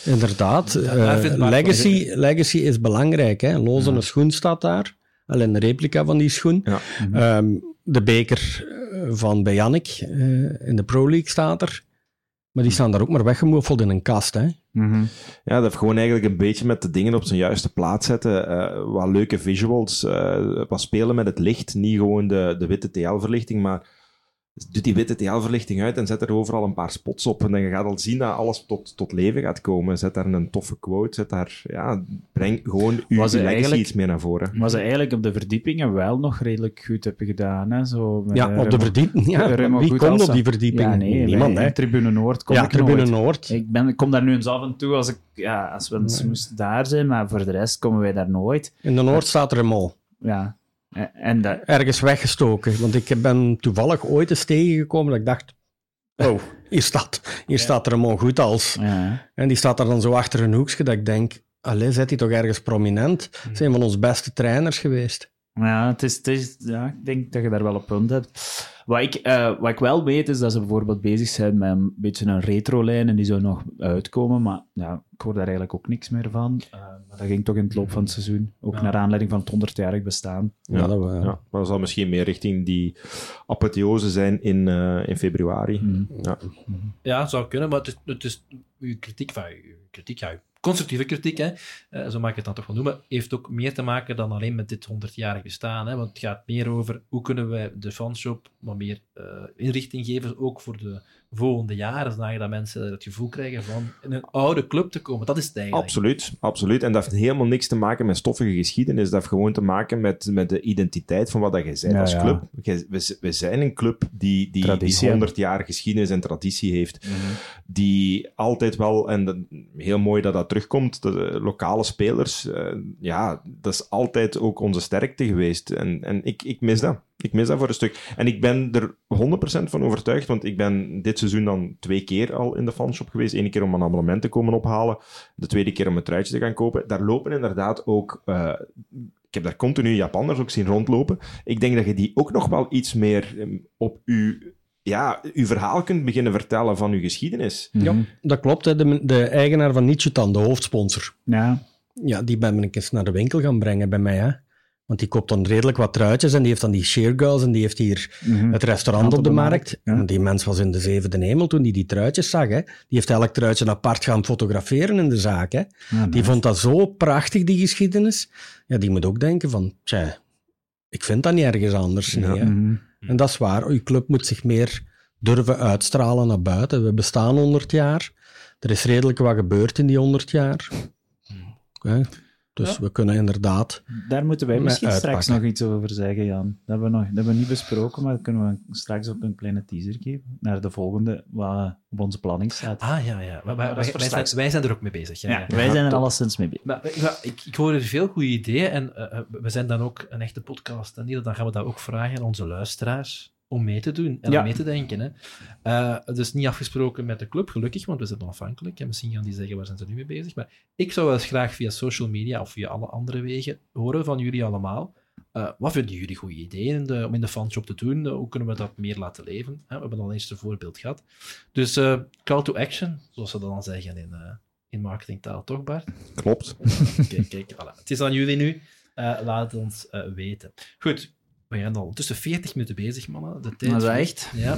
inderdaad, Ja, eh, legacy, legacy is belangrijk. Hè. Lozen een schoen staat daar, alleen een replica van die schoen. Ja. Ehm, de beker eh, van bij Jannik eh, in de Pro League staat er. Maar die staan daar ook maar weggemoffeld in een kast. Hè. Mhm. Ja, dat heeft gewoon eigenlijk een beetje met de dingen op zijn juiste plaats zetten. eh, wat leuke visuals, eh, wat spelen met het licht. Niet gewoon de, de witte TL-verlichting, maar doe die witte TL-verlichting uit en zet er overal een paar spots op. En dan gaat al zien dat alles tot, tot leven gaat komen. Zet daar een toffe quote, zet daar... Ja, breng gewoon uw, er legacy eigenlijk- iets meer naar voren. Maar ze eigenlijk op de verdiepingen wel nog redelijk goed hebben gedaan. Hè? Zo met, Ja, eh, op de Remo- verdieping. Ja, Remo wie goed komt op die verdieping? Ja, nee, Niemand, hè? Tribune Noord kom Ja, ik Tribune nooit. Noord. Ik, ben, ik kom daar nu eens af en toe als, ik, ja, als we eens moesten daar zijn, maar voor de rest komen wij daar nooit. In de Noord staat er een mol. Ja. En- En dat, Ergens weggestoken. Want ik ben toevallig ooit eens tegengekomen dat ik dacht... Oh, hier staat, hier staat er een mol goed als. ja. En die staat er dan zo achter een hoekje dat ik denk... Allee, zit hij toch ergens prominent? Hmm. Zijn van onze beste trainers geweest. Ja, het is, het is, ja, ik denk dat je daar wel op punt hebt. Wat ik, eh, wat ik wel weet, is dat ze bijvoorbeeld bezig zijn met een beetje een retro-lijn en die zou nog uitkomen, maar ja, ik hoor daar eigenlijk ook niks meer van. Eh, maar dat ging toch in het loop van het seizoen, ook Ja. naar aanleiding van het 100-jarig bestaan. Ja, dat we, Ja, maar dat zal misschien meer richting die apotheose zijn in, eh, in februari. Mhm. Ja. Ja, zou kunnen, maar het is, het is uw kritiek, van uw kritiek, ja, constructieve kritiek, hè, eh, zo mag ik het dan toch wel noemen, heeft ook meer te maken dan alleen met dit 100-jarig bestaan. Hè, want het gaat meer over hoe kunnen wij de fanshop wat meer eh, inrichting geven, ook voor de volgende jaren, zodat dat mensen het gevoel krijgen van in een oude club te komen. Dat is het eigenlijk. Absoluut, absoluut. En dat heeft helemaal niks te maken met stoffige geschiedenis. Dat heeft gewoon te maken met, met de identiteit van wat dat jij bent Ja, als ja. club. We, we zijn een club die, die, Traditie die 100 jaar geschiedenis en traditie heeft. Die altijd wel, en dat- heel mooi dat dat terugkomt, de lokale spelers, eh, ja, dat is altijd ook onze sterkte geweest. En, en ik, ik mis dat. Ik mis dat voor een stuk. En ik ben er 100% van overtuigd, want ik ben dit seizoen dan twee keer al in de fanshop geweest. Eén keer om een abonnement te komen ophalen, de tweede keer om een truitje te gaan kopen. Daar lopen inderdaad ook... eh, ik heb daar continu Japanners ook zien rondlopen. Ik denk dat je die ook nog wel iets meer eh, op uw, ja, uw verhaal kunt beginnen vertellen van uw geschiedenis. Ja, dat klopt. Hè. De, de eigenaar van Nichutan, de hoofdsponsor, Ja, ja, die ben ik eens naar de winkel gaan brengen bij mij. Hè. Want die koopt dan redelijk wat truitjes en die heeft dan die sheargirls en die heeft hier Mhm. het restaurant op de markt. ja. En die mens was in de zevende hemel toen die die truitjes zag. Hè. Die heeft elk truitje apart gaan fotograferen in de zaak. Hè. Ja, Die vond dat zo prachtig, die geschiedenis. Ja, die moet ook denken van, tja, ik vind dat niet ergens anders. Ja. Nee, hè. Mhm. En dat is waar. Je club moet zich meer durven uitstralen naar buiten. We bestaan 100 jaar. er is redelijk wat gebeurd in die 100 jaar. Hè? Dus Ja. we kunnen inderdaad... Daar moeten wij misschien straks nog iets over zeggen, Jan. Dat hebben we, nog, dat hebben we niet besproken, maar dat kunnen we straks ook een kleine teaser geven naar de volgende wat op onze planning staat. Ah, ja, ja. Wij, wij- zijn, wij zijn er ook mee bezig. Ja, ja, ja. wij zijn er top. alleszins mee bezig. Maar, ja, ik, ik hoor er veel goede ideeën en eh, eh, we zijn dan ook een echte podcast. En dan gaan we dat ook vragen aan onze luisteraars om mee te doen en Ja. om mee te denken. Hè. Eh, dus niet afgesproken met de club, gelukkig, want we zijn onafhankelijk. En misschien gaan die zeggen, waar zijn ze nu mee bezig? Maar ik zou wel eens graag via social media of via alle andere wegen horen van jullie allemaal. Eh, wat vinden jullie goede ideeën de- om in de fanshop te doen? Hoe kunnen we dat meer laten leven? We hebben al eens een voorbeeld gehad. Dus eh, call to action, zoals ze dat dan zeggen in, in marketingtaal, toch Bart? Klopt. Kijk, kijk, voilà. Het is aan jullie nu. Laat het ons weten. Goed, we zijn al tussen 40 minuten bezig, mannen. De tijd Dat is echt. Ja.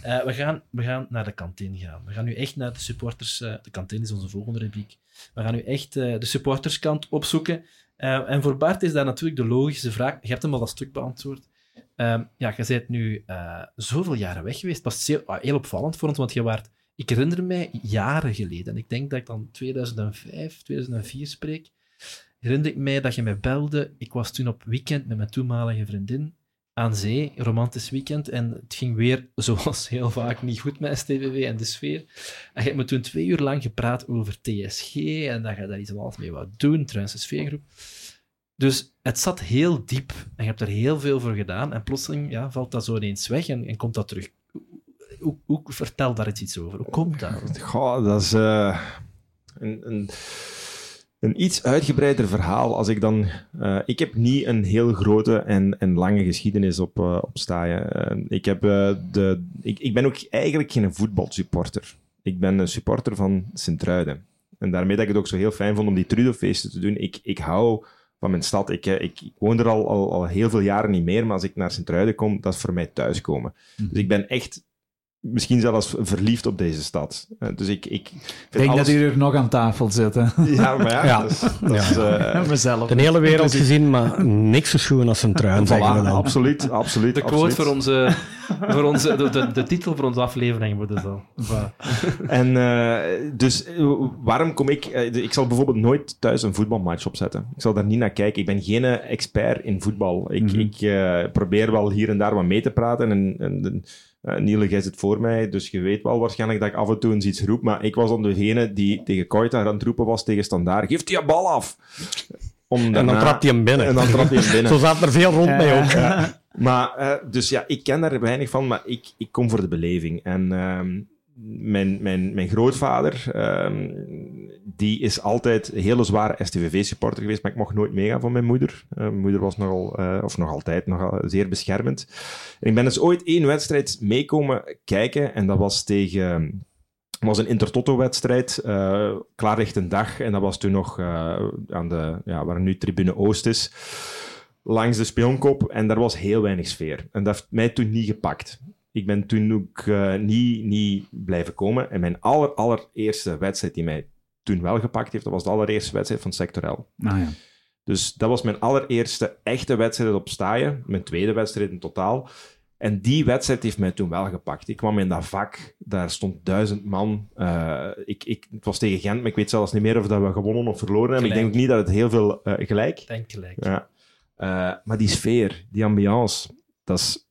Eh, we, gaan, we gaan naar de kantine gaan. We gaan nu echt naar de supporters... eh, de kantine is onze volgende rubriek. We gaan nu echt eh, de supporterskant opzoeken. En voor Bart is dat natuurlijk de logische vraag. Je hebt hem al dat stuk beantwoord. Ehm, ja, je bent nu zoveel jaren weg geweest. Dat heel, ah, heel opvallend voor ons, want je waart... Ik herinner mij jaren geleden, en ik denk dat ik dan 2005, 2004 spreek, herinner ik mij dat je mij belde. Ik was toen op weekend met mijn toenmalige vriendin aan zee, romantisch weekend, en het ging weer, zoals heel vaak, niet goed met STVV en de sfeer. En je hebt me toen twee uur lang gepraat over TSG, en dat je daar iets alles mee wou doen, trouwens de sfeergroep. Dus het zat heel diep, en je hebt er heel veel voor gedaan, en plotseling ja, valt dat zo ineens weg en, en komt dat terug. Hoe, hoe, vertel daar iets over. Hoe komt dat? Goh, dat is eh, een, een, een iets uitgebreider verhaal. Als ik dan... eh, ik heb niet een heel grote en, en lange geschiedenis op, eh, op staaien. Eh, ik, heb, de, ik, ik ben ook eigenlijk geen voetbalsupporter. Ik ben een supporter van Sint-Truiden. En daarmee dat ik het ook zo heel fijn vond om die Trudofeesten te doen. Ik, ik hou van mijn stad. Ik, ik, ik woon er al, al, al heel veel jaren niet meer, maar als ik naar Sint-Truiden kom, dat is voor mij thuiskomen. Dus ik ben echt misschien zelfs verliefd op deze stad. Eh, dus ik, ik denk alles- dat u er nog aan tafel zit. Hè. Ja, maar ja, Ja. dat is, eh, Mezelf. De hele wereld gezien, maar niks zo schoon als een truin, voilà, zeggen we dan. absoluut, absoluut. De quote absoluut. voor onze, voor onze de, de, de titel voor onze aflevering wordt dus al. En eh, dus waarom kom ik... ik zal bijvoorbeeld nooit thuis een voetbalmatch opzetten. Ik zal daar niet naar kijken. Ik ben geen expert in voetbal. Ik, Mhm. ik eh, probeer wel hier en daar wat mee te praten. En, en eh, Niele, jij zit voor mij, dus je weet wel waarschijnlijk dat ik af en toe eens iets roep. Maar ik was dan degene die tegen Koita aan het roepen was tegen Standaard. Geef die bal af! Om En dan trapt hij hem binnen. En dan trap je hem binnen. Zo zaten er veel rond mij ook. Ja. Maar, eh, dus ja, ik ken daar weinig van, maar ik, ik kom voor de beleving. En ehm, mijn, mijn, mijn grootvader, ehm, die is altijd een hele zware STVV-supporter geweest, maar ik mocht nooit meegaan van mijn moeder. Eh, mijn moeder was nogal, eh, of nog altijd, nogal zeer beschermend. En ik ben dus ooit één wedstrijd meekomen kijken, en dat was tegen... Was een Intertoto-wedstrijd, eh klaarlichte dag. En dat was toen nog aan de, ja, waar nu Tribune Oost is langs de spionkop en daar was heel weinig sfeer. En dat heeft mij toen niet gepakt. Ik ben toen ook eh, niet, niet blijven komen. En mijn aller, allereerste wedstrijd die mij toen wel gepakt heeft, dat was de allereerste wedstrijd van Sectorel. Nou ja. Dus dat was mijn allereerste echte wedstrijd op staaien. Mijn tweede wedstrijd in totaal. En die wedstrijd heeft mij toen wel gepakt. Ik kwam in dat vak, daar stond duizend man. Eh, ik, ik, het was tegen Gent, maar ik weet zelfs niet meer of dat we gewonnen of verloren hebben. Ik denk ook niet dat het heel veel eh, gelijk. Denk gelijk. Ja. Eh, maar die sfeer, die ambiance, dat, is,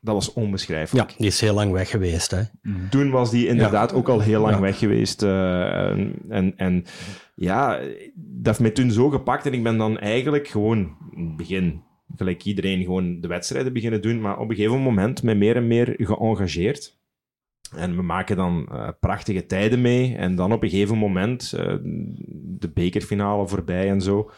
dat was Ja, onbeschrijfelijk. die is heel lang weg geweest. Hè. Toen was die inderdaad ook al heel lang Ja. weg geweest. eh, en, en, en ja, dat heeft mij toen zo gepakt. En ik ben dan eigenlijk gewoon in het begin, gelijk iedereen, gewoon de wedstrijden beginnen doen. Maar op een gegeven moment me meer en meer geëngageerd. En we maken dan eh, prachtige tijden mee. En dan op een gegeven moment, eh, de bekerfinale voorbij en zo.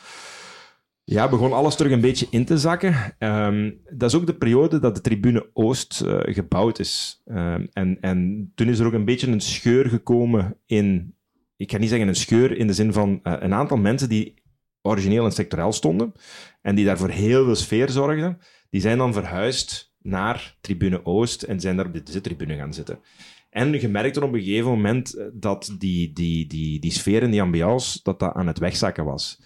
Ja, begon alles terug een beetje in te zakken. Ehm, dat is ook de periode dat de tribune Oost eh, gebouwd is. Ehm, en, en toen is er ook een beetje een scheur gekomen in... Ik ga niet zeggen een scheur in de zin van eh, een aantal mensen die origineel in sectorel stonden en die daarvoor heel veel sfeer zorgden, die zijn dan verhuisd naar tribune Oost en zijn daar op de zittribune gaan zitten. En je merkte op een gegeven moment eh, dat die, die, die, die sfeer en die ambiance dat dat aan het wegzakken was.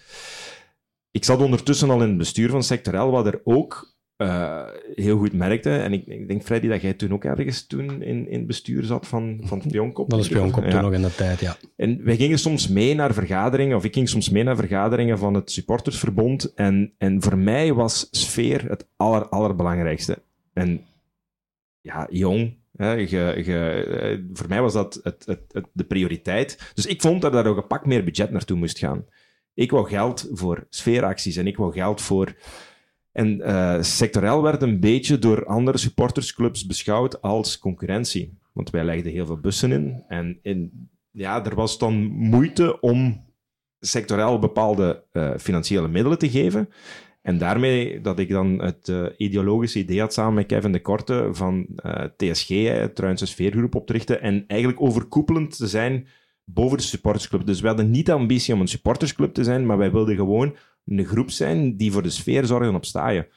Ik zat ondertussen al in het bestuur van Sector L, waar er ook uh, heel goed merkte. En ik, ik, denk, Freddy, dat jij toen ook ergens toen in, in het bestuur zat van, van Spionkop. Van de Spionkop toen nog in de tijd, ja. En wij gingen soms mee naar vergaderingen, of ik ging soms mee naar vergaderingen van het supportersverbond. En, en voor mij was sfeer het aller, allerbelangrijkste. En ja, jong, Hè, ge, ge, eh, voor mij was dat het, het, het, de prioriteit. Dus ik vond dat daar ook een pak meer budget naartoe moest gaan. Ik wou geld voor sfeeracties en ik wou geld voor en uh, sectorel werd een beetje door andere supportersclubs beschouwd als concurrentie. Want wij legden heel veel bussen in. En ja, er was dan moeite om sectorel bepaalde uh, financiële middelen te geven. En daarmee dat ik dan het uh, ideologische idee had samen met Kevin de Korte van TSG, Truinse Sfeergroep, op te richten. En eigenlijk overkoepelend te zijn boven de supportersclub. Dus we hadden niet de ambitie om een supportersclub te zijn, maar wij wilden gewoon een groep zijn die voor de sfeer zorgen op staaien.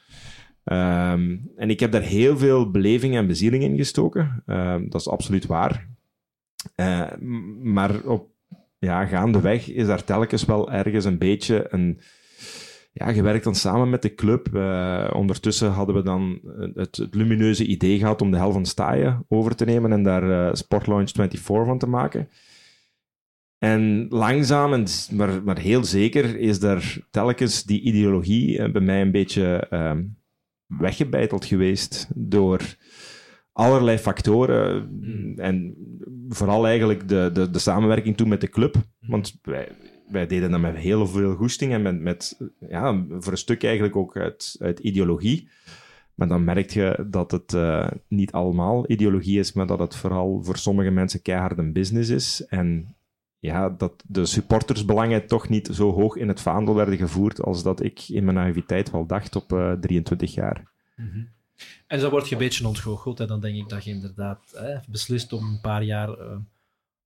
Um, en ik heb daar heel veel beleving en bezieling in gestoken. Um, dat is absoluut waar. Uh, maar op ja, gaandeweg is daar telkens wel ergens een beetje een... Ja, je werkt dan samen met de club. Uh, ondertussen hadden we dan het, lumineuze idee gehad om de hel van Staaien over te nemen en daar uh, Sport Launch 24 van te maken. En langzaam, en, maar, maar heel zeker, is daar telkens die ideologie eh, bij mij een beetje uh, weggebeiteld geweest door allerlei factoren. Hmm. En vooral eigenlijk de, de, de samenwerking toen met de club. Hmm. Want wij, wij deden dat met heel veel goesting en met, met ja, voor een stuk eigenlijk ook uit, uit ideologie. Maar dan merk je dat het uh, niet allemaal ideologie is, maar dat het vooral voor sommige mensen keihard een business is. En ja, dat de supportersbelangen toch niet zo hoog in het vaandel werden gevoerd als dat ik in mijn naïviteit wel dacht op uh, eh, 23 jaar. Mm -hmm. En zo word je een beetje ontgoocheld en dan denk ik dat je inderdaad hè, beslist om een paar jaar uh,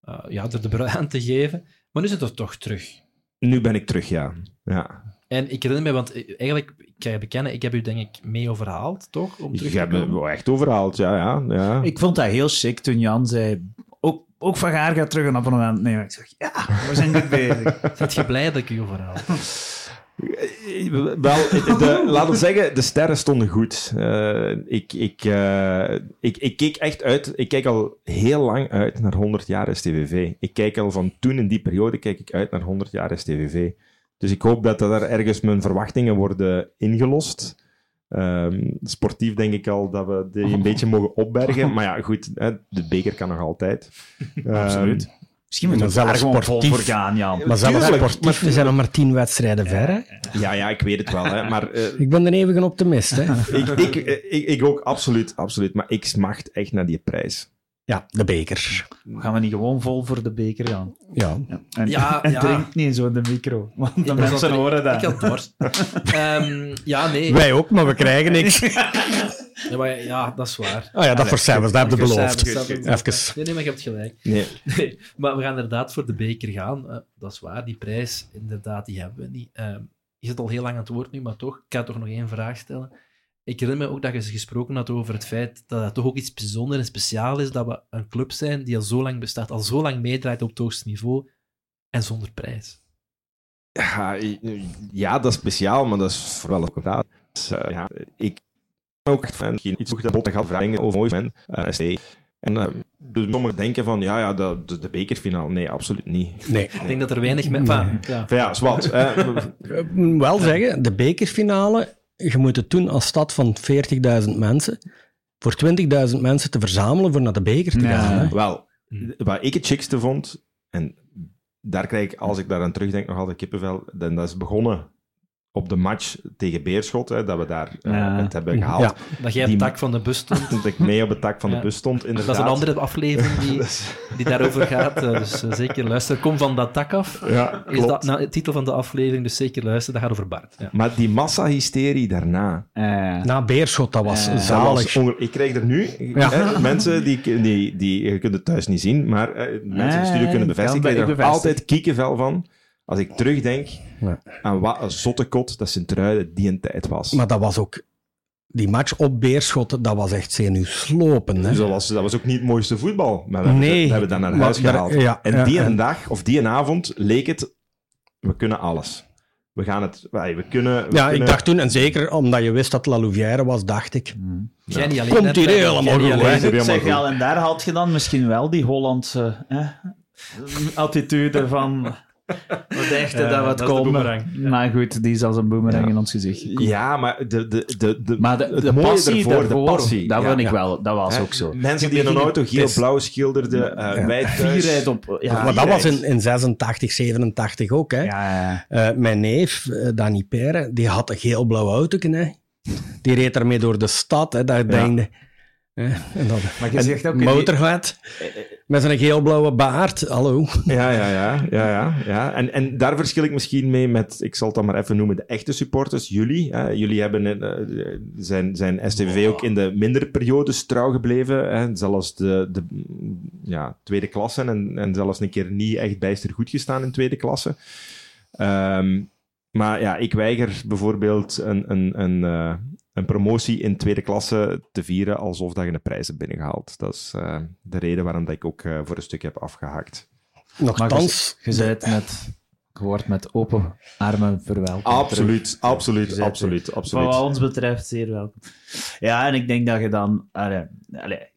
uh, ja, er de brui aan te geven. Maar nu zit het toch terug. Nu ben ik terug, ja. ja. En ik herinner me, want eigenlijk, ik ga je bekennen, ik heb u denk ik mee overhaald, toch? Om terug je hebt me wel echt overhaald, ja, ja, ja. Ik vond dat heel chic toen Jan zei, ook Van Gaar gaat terug een abonnement nemen. Ik zeg, ja, we zijn goed bezig. Zet je blij dat ik je verhaal? Wel, de, laten we zeggen, de sterren stonden goed. Uh, ik, ik, uh, ik, ik keek echt uit, ik kijk al heel lang uit naar 100 jaar STVV. Ik kijk al van toen in die periode, kijk ik uit naar 100 jaar STVV. Dus ik hoop dat er ergens mijn verwachtingen worden ingelost. Um, sportief denk ik al dat we die een beetje mogen opbergen. Maar ja, goed, hè, de beker kan nog altijd. Absoluut. Um, Misschien moeten we zelf gewoon vol voor gaan, Jan. Maar zelfs sportief, we zijn nog maar tien wedstrijden ver. Hè? Ja, ja, ik weet het wel. Hè, maar, uh, ik ben een eeuwige optimist. Hè? ik, ik, ik, ik, ook, absoluut, absoluut. Maar ik smacht echt naar die prijs. Ja, de beker. Gaan we niet gewoon vol voor de beker gaan? Ja. ja. En, ja, en ja. drink niet zo in de micro, want de mensen horen dat. Ik had dorst. um, ja, nee. Wij ook, maar we krijgen niks. ja, maar ja, dat is waar. Oh ja, dat voor cijfers, dat heb je beloofd. Even. Nee, nee, maar je hebt gelijk. Nee. nee. Maar we gaan inderdaad voor de beker gaan. Uh, dat is waar, die prijs, inderdaad, die hebben we niet. Uh, je zit al heel lang aan het woord nu, maar toch, ik ga toch nog één vraag stellen ik herinner me ook dat je gesproken had over het feit dat het toch ook iets bijzonders en speciaals is dat we een club zijn die al zo lang bestaat, al zo lang meedraait op het hoogste niveau en zonder prijs. Ja, ja dat is speciaal, maar dat is vooral ook gedaan. Dus, uh, ja, ik ook echt van iets dat botten gaat vragen over mooi ben. Uh, en uh, dus sommigen denken van, ja, ja de, de, de, bekerfinale. Nee, absoluut niet. Nee. Ik denk dat er weinig... Met, nee. van, ja, ja zwart. wel zeggen, de bekerfinale je moet het doen als stad van 40.000 mensen. Voor 20.000 mensen te verzamelen voor naar de beker te gaan. Hè? Wel, wat ik het chicste vond, en daar krijg ik, als ik daar aan terugdenk, nog altijd kippenvel. Dan dat is begonnen op de match tegen Beerschot, hè, dat we daar uh, ja. het hebben gehaald. Ja, dat jij op het tak van de bus stond. Dat ik mee op het tak van ja. de bus stond, inderdaad. Dat is een andere aflevering die, die daarover gaat, uh, dus uh, zeker luisteren. Kom van dat tak af, ja, is dat nou, de titel van de aflevering, dus zeker luisteren. Dat gaat over Bart. Maar die massa-hysterie daarna... Na Beerschot, dat was zalig. Dat was ik krijg er nu hè, mensen, die, die, die, je kunt het thuis niet zien, maar mensen in de studio kunnen bevestigen, ik krijg er altijd kiekenvel van als ik terugdenk ja. aan wat een zottekot dat Sint-Truiden die een tijd was. Maar dat was ook... Die match op Beerschot, dat was echt zenuwslopen. Hè? Dus dat, was, dat was ook niet het mooiste voetbal. Maar we, nee, hebben, we hebben dat naar huis gehaald. Ja, en die een dag, of die een avond, leek het... We kunnen alles. we gaan het... wij- We kunnen... we Ja, kunnen- ik dacht toen, en zeker omdat je wist dat La Louvière was, dacht ik. Jij niet alleen. Komt hier helemaal goed, alleen. hè? is helemaal Zeg, goed. ja, en daar had je dan misschien wel die Hollandse hè, attitude van... Wat echte Ja, dat wat komen. Maar goed, die is als een boemerang Ja. in ons gezicht. Ja, maar de, de, de, de, Maar de, passie ervoor, daarvoor, de passie. dat ja. vind ik Ja. wel, dat was ook zo. Mensen die in een auto geel-blauw schilderden, uh, Ja. wij. Vierheid op... Ja, maar dat was in, in 86, 87 ook. Hè. ja, ja. Eh, mijn neef, eh, Danny Perre, die had een geel-blauw auto. Hè. Die reed daarmee door de stad. Hè, je denkt, hè. En dat, Maar je zegt ook... met zijn geel-blauwe baard. Hallo. Ja, ja, ja. ja, ja, ja. En, en daar verschil ik misschien mee met, ik zal het dan maar even noemen, de echte supporters, jullie. Hè. Jullie hebben, eh, zijn, zijn STV ook in de mindere periodes trouw gebleven. Hè. Zelfs de, de ja, tweede klasse en, en zelfs een keer niet echt bijster goed gestaan in tweede klasse. Ehm, maar ja, ik weiger bijvoorbeeld een, een, een, eh, een promotie in tweede klasse te vieren alsof dat je een prijs hebt binnengehaald. Dat is eh, de reden waarom dat ik ook eh, voor een stuk heb afgehaakt. Nochtans, Je zei het net... Je wordt met open armen verwelkomd. Absoluut, absoluut, Gezet, absoluut, Wat absoluut. ons betreft, zeer welkom. Ja, en ik denk dat je dan... Allee, allee,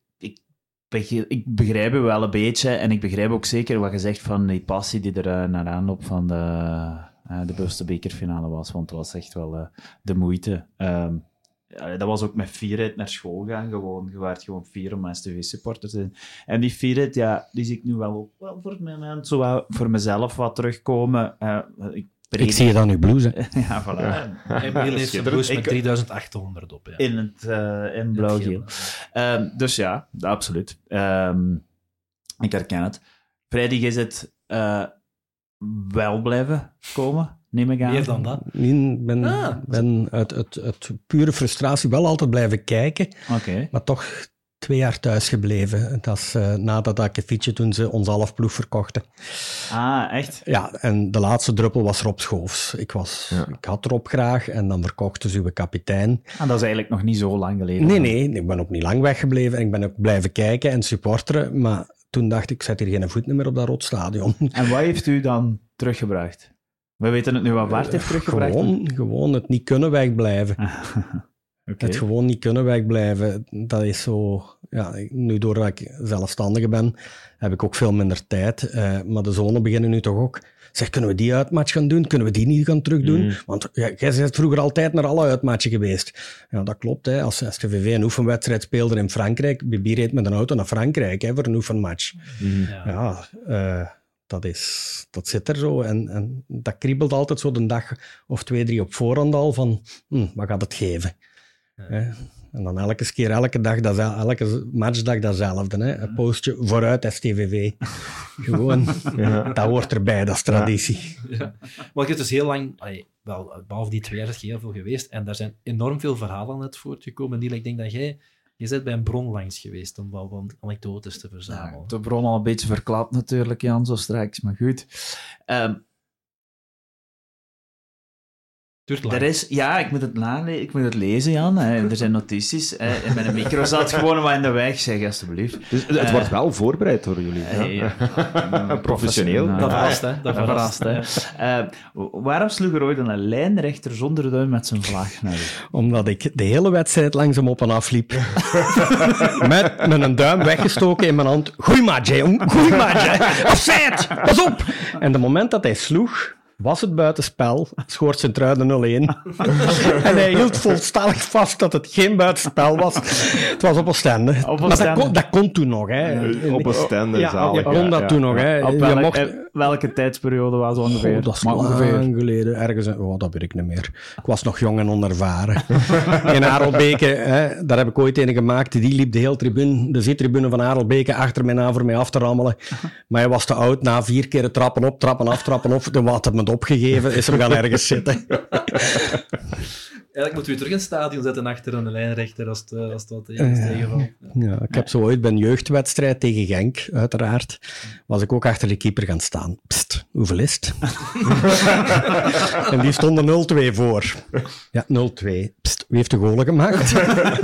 ik, ik begrijp je wel een beetje, en ik begrijp ook zeker wat je zegt van die passie die er eh, naar aanloop van de, eh, de bewuste bekerfinale was, want het was echt wel eh, de moeite. Ehm, ja, dat was ook met vierheid naar school gaan, gewoon. Je werd gewoon vier om STV-supporter te zijn. En die vierheid, ja, die zie ik nu wel, ook wel voor het moment zo voor mezelf wat terugkomen. Eh, ik, ik zie het aan uw blouse. Ja, voilà. Emiel heeft een boost met Ik- 3800 op. Ja. In het eh, in blauw-geel. Ehm, dus ja, absoluut. Ehm, ik herken het. Vrijdag is het eh, wel blijven komen, neem ik aan. Meer dan dat. Ik ben, Ah. ben uit, uit, uit pure frustratie wel altijd blijven kijken, Oké. maar toch twee jaar thuis gebleven. Dat is eh, nadat ik een fietsje toen ze ons half ploeg verkochten. Ah, echt? Ja, en de laatste druppel was Rob Schoofs. Ik, was, Ja. ik had Rob graag en dan verkochten ze uw kapitein. Ah, dat is eigenlijk nog niet zo lang geleden. Nee, nee, ik ben ook niet lang weggebleven en ik ben ook blijven kijken en supporteren, maar toen dacht ik, ik zet hier geen voet meer op dat rotstadion. En wat heeft u dan teruggebracht? We weten het nu wat Bart heeft teruggebracht. Gewoon, gewoon het niet kunnen wegblijven. Oké. Het gewoon niet kunnen wegblijven, dat is zo... Ja, nu doordat ik zelfstandige ben, heb ik ook veel minder tijd. eh, maar de zonen beginnen nu toch ook... Zeg, kunnen we die uitmatch gaan doen? Kunnen we die niet gaan terugdoen? Mhm. Want ja, jij bent vroeger altijd naar alle uitmatchen geweest. Ja, dat klopt. Hè. Als STVV een oefenwedstrijd speelde in Frankrijk, Bibi reed met een auto naar Frankrijk hè, voor een oefenmatch. Ja. Ja, eh, dat, is, dat zit er zo. En, en dat kriebelt altijd zo de dag of twee, drie op voorhand al van, hm, wat gaat het geven? Hè? En dan elke keer, elke dag, dat, elke matchdag datzelfde. Hè? Een postje vooruit STVV. Gewoon, Ja. dat hoort erbij, dat is traditie. Maar je hebt dus heel lang, allee, wel, behalve die twee jaar, is je heel veel geweest. En daar zijn enorm veel verhalen uit voortgekomen. Niel, ik denk dat jij, je bent bij een bron langs geweest om wel wat anekdotes te Ja, verzamelen. de bron al een beetje verklapt natuurlijk, Jan, zo straks. Maar goed. Ehm, Duurt lang. Er is, ja, ik moet het nalezen, ik moet het lezen, Jan. Er zijn notities. In mijn micro zat gewoon maar in de weg, zeg alsjeblieft. Dus het Eh, wordt wel voorbereid door jullie. ja. Eh, ja. Professioneel. Dat verrast, hè? Dat verrast, hè. Eh, waarom sloeg er ooit een lijnrechter zonder duim met zijn vlag naar u? Omdat ik de hele wedstrijd langs hem op en af liep. met, met een duim weggestoken in mijn hand. Goeie hè, jong. Goeie. Offside, pas op. En de moment dat hij sloeg, was het buitenspel. Schoort zijn truiden 0-1. en hij hield volstallig vast dat het geen buitenspel was. Het was op Oostende. Op Maar dat Oostende. kon, dat kon toen nog, hè. Op een stende, Ja, zalig. je kon Ja, dat ja, toen nog, hè. Op Je welk- mocht... eh, welke tijdsperiode was het ongeveer? Oh, dat is maar ongeveer. lang geleden. Ergens, oh, dat weet ik niet meer. Ik was nog jong en onervaren. in Harelbeke, hè, daar heb ik ooit een gemaakt. Die liep de hele tribune, de zittribune van Harelbeke achter mij aan voor mij af te rammelen. Maar hij was te oud. Na vier keer trappen op, trappen af, trappen op. Hij me het opgegeven. Is hem gaan ergens zitten. Eigenlijk moeten we terug in het stadion zetten achter een lijnrechter als het, eh, als het wat is. Ja, ik heb zo ooit bij een jeugdwedstrijd tegen Genk, uiteraard, was ik ook achter de keeper gaan staan. Pst, hoeveel is het? en die stonden 0-2 voor. Ja, 0-2. Pst, wie heeft de golen gemaakt?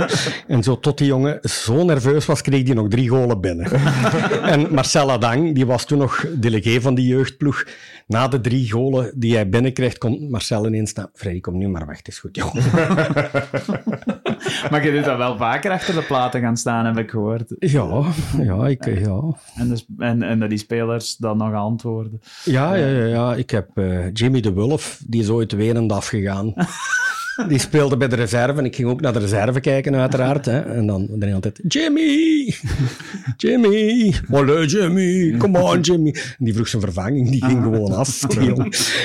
en zo tot die jongen zo nerveus was, kreeg hij nog drie golen binnen. en Marcel Adang, die was toen nog delegé van die jeugdploeg. Na de drie golen die hij binnenkrijgt, komt Marcel ineens naar... Freddy, kom nu maar weg, het is goed, maar je doet dat wel vaker achter de platen gaan staan, heb ik gehoord. Ja, ja, ik, ja. En, dus, en, en dat die spelers dan nog antwoorden. Ja, ja, ja, ja. ik heb uh, Jimmy de Wulf, die is ooit wenend afgegaan. Die speelde bij de reserve en ik ging ook naar de reserve kijken, uiteraard. Hè. En dan de hele tijd, Jimmy! Jimmy! Hallo Jimmy! Come on Jimmy! En die vroeg zijn vervanging, die ging gewoon af. Die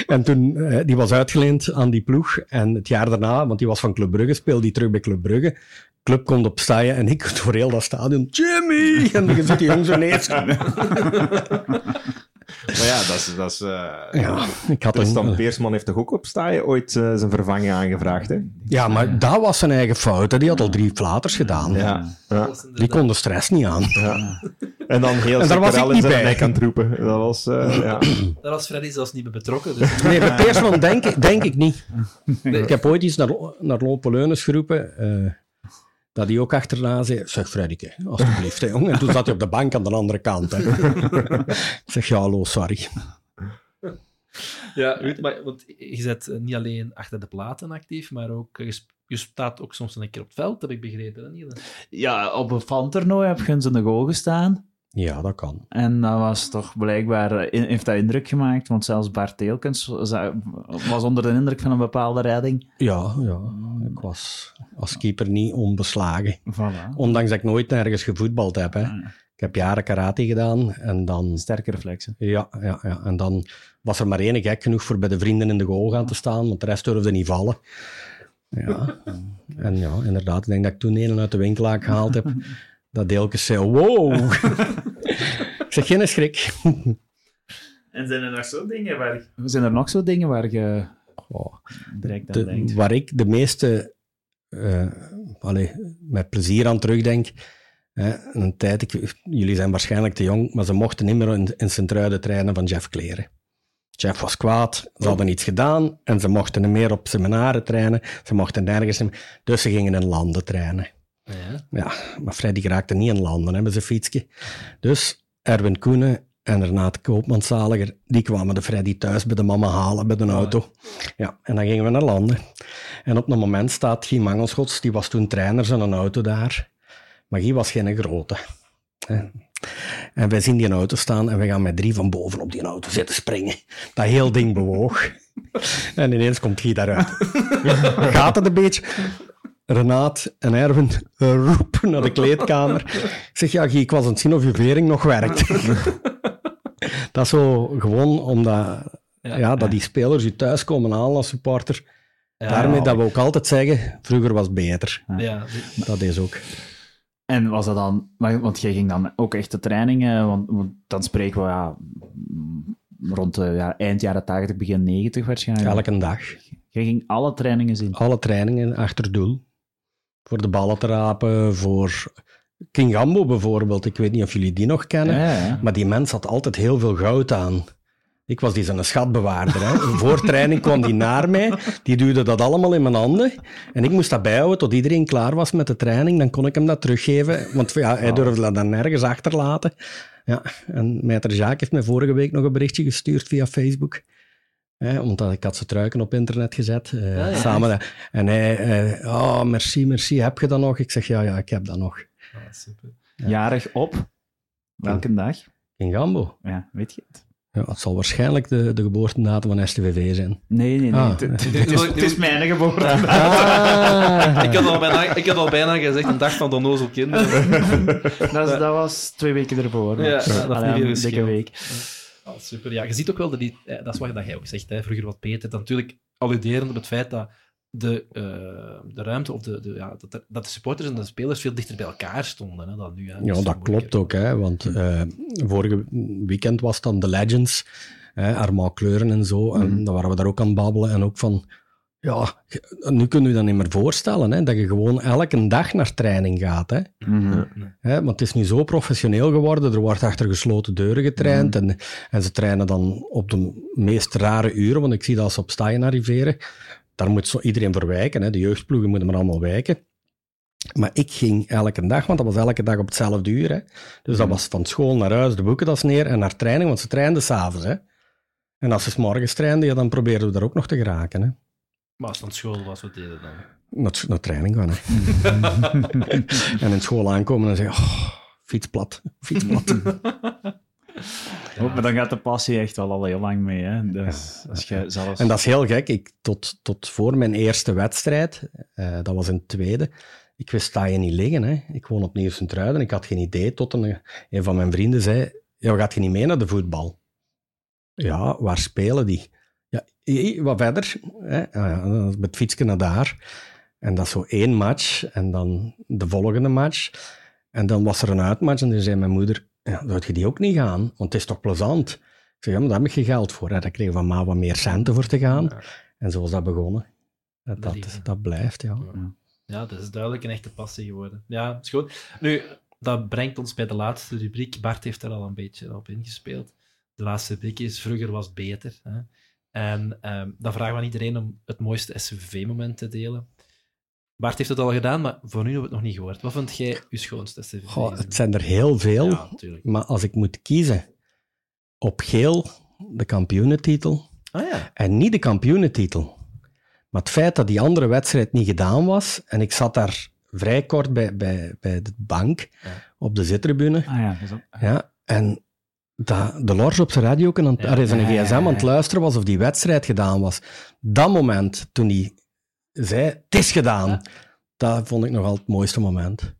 en toen, uh, die was uitgeleend aan die ploeg. En het jaar daarna, want die was van Club Brugge, speelde die terug bij Club Brugge club komt op staan en ik door heel dat stadion, Jimmy! En dan zit die jong zo neer. Maar ja, dat is... Dat is uh, ja, ik had Tristan een... Peersman heeft toch ook op staaien ooit uh, zijn vervanging aangevraagd, hè? Ja, maar dat was zijn eigen fout. Hè. Die had al drie flaters gedaan. Ja. ja. Die kon de stress niet aan. Ja. En dan heel en was ik niet bij. nek aan het roepen. Dat was... Uh, ja. Daar was Freddy zelfs niet bij betrokken. Dus... Nee, bij Peersman denk, ik, denk ik niet. Nee. Ik heb ooit iets naar, naar Lopeleunis geroepen dat hij ook achterna zei, zeg Freddyke, alsjeblieft, hè, jongen. En toen zat hij op de bank aan de andere kant. Hè. ik zeg, ja, hallo, sorry. Ja, weet, maar, want je zit niet alleen achter de platen actief, maar ook, je, je staat ook soms een keer op het veld, heb ik begrepen. Hè, Ja, op een fantoernooi heb je in de goal gestaan. Ja, dat kan. En dat was toch blijkbaar, eh, heeft dat indruk gemaakt, want zelfs Bart Teelkens was onder de indruk van een bepaalde redding. Ja, ja. ik was als keeper niet onbeslagen. Voilà. Ondanks dat ik nooit nergens gevoetbald heb. Hè. Ik heb jaren karate gedaan en dan... Sterke reflexen. Ja, ja, ja, en dan was er maar één gek genoeg voor bij de vrienden in de goal gaan te staan, want de rest durfde niet vallen. Ja, en ja, inderdaad, ik denk dat ik toen een uit de winkelaar gehaald heb. Dat Deelkes zei, wow. ik zeg, geen schrik. en zijn er nog zo dingen waar... Zijn er nog zo dingen waar je oh, direct aan denkt? Waar ik de meeste... Uh, allez, met plezier aan terugdenk... Hè, een tijd, ik, jullie zijn waarschijnlijk te jong, maar ze mochten niet meer in, in Sint-Truiden trainen van Jeff Kleren. Jeff was kwaad, ze hadden iets gedaan en ze mochten niet meer op seminaren trainen, ze mochten nergens Dus ze gingen in landen trainen. Ja. ja, maar Freddy raakte niet in landen hè, met zijn fietsje. Dus Erwin Koenen en Renate Koopmanszaliger, die kwamen de Freddy thuis bij de mama halen met een auto. Ja, en dan gingen we naar landen. En op een moment staat Guy Mangelschots, die was toen trainer, zijn auto daar. Maar Guy was geen grote. En wij zien die auto staan en we gaan met drie van boven op die auto zitten springen. Dat heel ding bewoog. En ineens komt Guy daaruit. Gaat het een beetje? Renaat en Erwin roepen naar de kleedkamer. Ik zeg, ja, ik was aan het zien of je vering nog werkt. dat is zo gewoon omdat ja, ja dat die spelers je thuis komen aan als supporter. Daarmee dat we ook altijd zeggen, vroeger was beter. Ja. Dat is ook. En was dat dan, want jij ging dan ook echt de trainingen, want, want dan spreken we ja, rond de, ja, eind jaren 80, begin 90 waarschijnlijk. Elke dag. Jij ging alle trainingen zien? Alle trainingen achter doel voor de ballen te rapen, voor Kingambo bijvoorbeeld. Ik weet niet of jullie die nog kennen, maar die mens had altijd heel veel goud aan. Ik was die zijn schatbewaarder. Hè. Voor training kwam die naar mij, die duwde dat allemaal in mijn handen. En ik moest dat bijhouden tot iedereen klaar was met de training. Dan kon ik hem dat teruggeven, want ja, hij durfde dat dan nergens achterlaten. Ja, en Meter Jacques heeft mij vorige week nog een berichtje gestuurd via Facebook. Hè, omdat ik had ze truiken op internet gezet. Uh, samen. En hij, uh, oh, merci, merci, heb je dat nog? Ik zeg, ja, ja, ik heb dat nog. Ah, super. Jarig op? Welke dag? In Gambo. Ja, weet je het? Ja, het zal waarschijnlijk de, de geboortedatum van STVV zijn. Nee, nee, nee. Ah. Het is, mijn geboortedatum. Ah. ik, had al bijna, ik had al bijna gezegd, een dag van de onnozel kinderen. dat, dat, was twee weken ervoor. Ja, dat Allee, een dikke week. Oh, super. Ja, je ziet ook wel dat die, eh, dat is wat jij ook zegt, hè, vroeger wat beter. Natuurlijk alluderend op het feit dat de, uh, de ruimte of de, de, ja, dat, dat de supporters en de spelers veel dichter bij elkaar stonden hè, dan nu. Hè. Ja, dat, dat klopt ook, hè, want uh, vorige weekend was dan de Legends, hè, Armand Kleuren en zo, en mm. dan waren we daar ook aan babbelen en ook van ja, nu kun je je dat niet meer voorstellen, hè, dat je gewoon elke dag naar training gaat. Hè. Mm hè, want het is nu zo professioneel geworden, er wordt achter gesloten deuren getraind mhm. en, en ze trainen dan op de meest rare uren, want ik zie dat als ze op staaien arriveren, daar moet zo iedereen voor wijken. Hè. De jeugdploegen moeten maar allemaal wijken. Maar ik ging elke dag, want dat was elke dag op hetzelfde uur. Hè. Dus dat was van school naar huis, de boekentas neer en naar training, want ze trainden s'avonds. Hè. En als ze s morgens trainden, ja, dan probeerden we daar ook nog te geraken. Hè. Maar als het aan school was, wat deden dan? Naar, naar training gaan. Hè. en in school aankomen en zeggen, oh, fietsplat, fietsplat. Oh, maar dan gaat de passie echt wel al heel lang mee. Hè? Dus als je zelfs... En dat is heel gek. Ik, tot, tot voor mijn eerste wedstrijd, eh, dat was een tweede, ik wist sta je niet liggen. Hè. Ik woon op Nieuw-Sint-Truiden, ik had geen idee. Tot een, een van mijn vrienden zei, ja, gaat je niet mee naar de voetbal? Ja, waar spelen die? Wat verder. Hè? Met fietsje naar daar. En dat is zo één match. En dan de volgende match. En dan was er een uitmatch. En toen zei mijn moeder, ja, zou je die ook niet gaan? Want het is toch plezant? Ik zei, ja, maar daar heb je geld voor. Hè. Daar kregen we van ma wat meer centen voor te gaan. Ja. En zo is dat begonnen. Dat, dat, dat blijft, ja. Ja, dat is duidelijk een echte passie geworden. Ja, is goed. Nu, dat brengt ons bij de laatste rubriek. Bart heeft er al een beetje op ingespeeld. De laatste rubriek is Vroeger was beter. Hè? En ehm, dan vragen we aan iedereen om het mooiste SCV-moment te delen. Bart heeft het al gedaan, maar voor nu hebben we het nog niet gehoord. Wat vond jij uw schoonste SCV? Goh, het zijn er heel veel. Ja. Maar als ik moet kiezen op geel de kampioenentitel Ah ja. en niet de kampioenentitel. Maar het feit dat die andere wedstrijd niet gedaan was en ik zat daar vrij kort bij, bij, bij de bank Ja. op de zittribune. Ah ja, dus ook- Ja, en dat de Lors op zijn radio aan Ja. er is een gsm aan het luisteren was of die wedstrijd gedaan was. Dat moment, toen hij zei, het is gedaan, Ja. dat vond ik nogal het mooiste moment.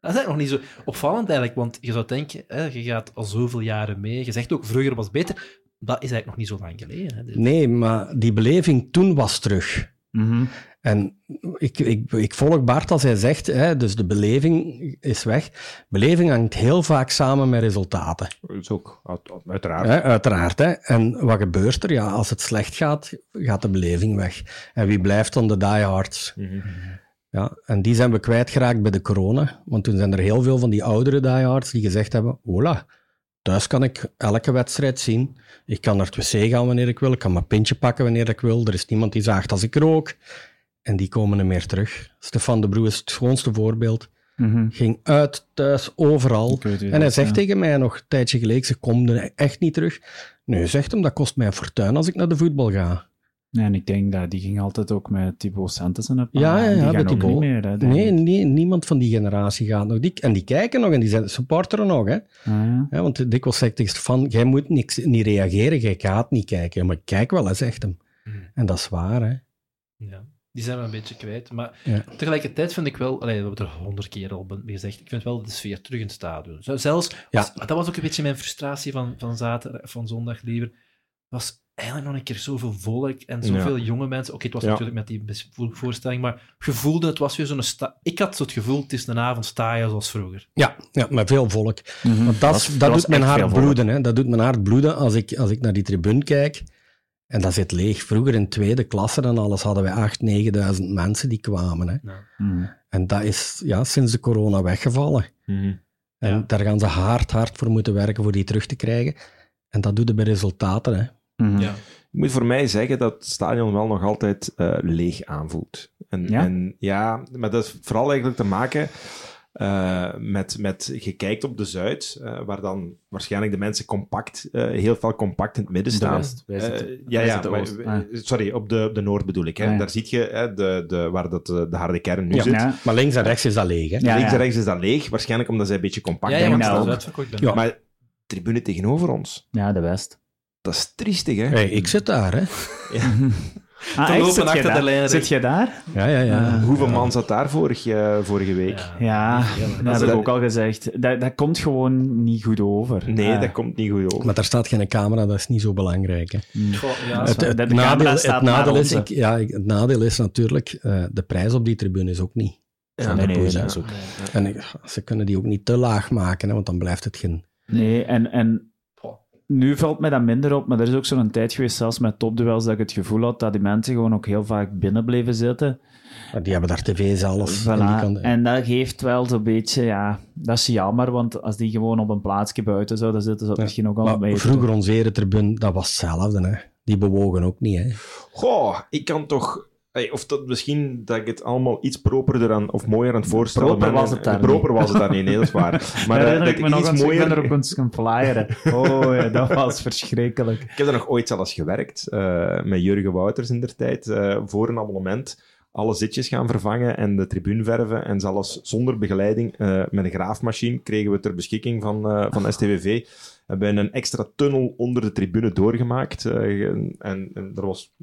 Dat is eigenlijk nog niet zo opvallend eigenlijk, want je zou denken, hè, je gaat al zoveel jaren mee. Je zegt ook, vroeger was beter. Dat is eigenlijk nog niet zo lang geleden. Hè. Dit- Nee, maar die beleving toen was terug. Mhm. En ik, ik, ik volg Bart als hij zegt, hè, dus de beleving is weg. Beleving hangt heel vaak samen met resultaten. Dat is ook, uit- uiteraard. Hè, uiteraard. Hè. En wat gebeurt er? Ja, als het slecht gaat, gaat de beleving weg. En wie blijft dan de diehards? Mhm. Ja, en die zijn we kwijtgeraakt bij de corona. Want toen zijn er heel veel van die oudere diehards die gezegd hebben, voilà, thuis kan ik elke wedstrijd zien. Ik kan naar het wc gaan wanneer ik wil. Ik kan mijn pintje pakken wanneer ik wil. Er is niemand die zaagt als ik rook. En die komen er meer terug. Stefan de Broe is het schoonste voorbeeld. Mhm. Ging uit, thuis, overal. En hij zegt tegen mij nog een tijdje geleden, ze komen echt niet terug. Nee, zegt hem, dat kost mij een fortuin als ik naar de voetbal ga. En ik denk dat die ging altijd ook met Thibaut Santos en Ja, ja, die ja, gaan met ook niet meer. Hè, Nee, nee, niemand van die generatie gaat nog. Die, en die kijken nog en die zijn supporteren nog. Hè. Ah, ja. Ja, want dikwijls zeg ik tegen Stefan, jij moet niks, niet reageren, jij gaat niet kijken. Maar ik kijk wel, hè, zegt hem. Mhm. En dat is waar, hè. Ja, die zijn we een beetje kwijt. Maar Ja. tegelijkertijd vind ik wel, allee, we hebben het er honderd keer al gezegd, ik vind wel de sfeer terug in het stadion. Zelfs, Ja. was- dat was ook een beetje mijn frustratie van, van, zaterdag, van zondag liever. was eigenlijk nog een keer zoveel volk en zoveel jonge mensen. Oké, het was Ja. natuurlijk met die voorstelling, maar je voelde, het was weer zo'n... sta- Ik had zo het gevoel, het is een avond staaien zoals vroeger. Ja, ja met veel volk. Mhm. Want dat, dat, doet mijn hart bloeden. Hè. Dat doet mijn hart bloeden als ik, als ik naar die tribune kijk. En dat zit leeg. Vroeger in tweede klasse en alles hadden wij 8.000, 9.000 mensen die kwamen. Hè. Mhm. En dat is ja, sinds de corona weggevallen. Mhm. En Ja. daar gaan ze hard, hard voor moeten werken voor die terug te krijgen. En dat doet er bij resultaten. Hè. Mhm. Ja. Ik moet voor mij zeggen dat het stadion wel nog altijd eh, leeg aanvoelt. En Ja? en ja, maar dat is vooral eigenlijk te maken eh, met, met, je kijkt op de Zuid, eh, waar dan waarschijnlijk de mensen compact, eh, heel veel compact in het midden De staan. West. Wij zitten- ja, wij ja, zitten maar- Oost. Ah. sorry, op de, de Noord bedoel ik. Hè. Ah, ja. Daar zie je hè, de, de, waar dat, de harde kern nu Ja. zit. Ja. Maar links en rechts is dat leeg. Hè. Ja, Links en rechts is dat leeg, waarschijnlijk omdat zij een beetje compact Ja, ja, zijn want nou. Maar tribune tegenover ons, ja, de West. Dat is triestig, hè? Hey, ik zit daar. Hè. Ah, Te echt? Zit je achter de daar? lijn, Zit je daar? Ja, ja, ja. Ah. Hoeveel man zat daar vorig, eh, vorige week? Ja. Ja, Ja, dat heb ik dat- ook al gezegd. Dat, dat komt gewoon niet goed over. Nee, Ah. dat komt niet goed over. Maar daar staat geen camera, dat is niet zo belangrijk. Hè. Goh, ja, Het, nadeel, het, is, ik, ja, het nadeel is natuurlijk, eh, de prijs op die tribune is ook niet. Ja, nee, nee, ook- En ik- ze kunnen die ook niet te laag maken, hè, want dan blijft het geen... Nee, en, en. Nu valt mij dat minder op, maar er is ook zo'n tijd geweest, zelfs met topduels, dat ik het gevoel had dat die mensen gewoon ook heel vaak binnen bleven zitten. Maar Die hebben daar tv zelf. Voilà. En die kan, En dat geeft wel zo'n beetje, ja, dat is jammer, want als die gewoon op een plaatsje buiten zouden zitten, zou het Ja, misschien ook al vroeger onze eretribune, dat was hetzelfde. Hè. Die bewogen ook niet, hè. Goh, ik kan toch... Hey, of dat misschien dat ik het allemaal iets properder aan, of mooier aan het voorstellen Proper ben. was het daar Proper was het daar niet, nee, dat is waar. Maar eh, dat ik me nog iets eens, ik ben mooier... er ook eens gaan flyeren. Oh ja, dat was verschrikkelijk. Ik heb er nog ooit zelfs gewerkt, eh, met Jurgen Wouters in der tijd, eh, voor een abonnement. Alle zitjes gaan vervangen en de tribune verven. En zelfs zonder begeleiding, met een graafmachine, kregen we ter beschikking van, van STVV. Hebben we een extra tunnel onder de tribune doorgemaakt. en, en er was,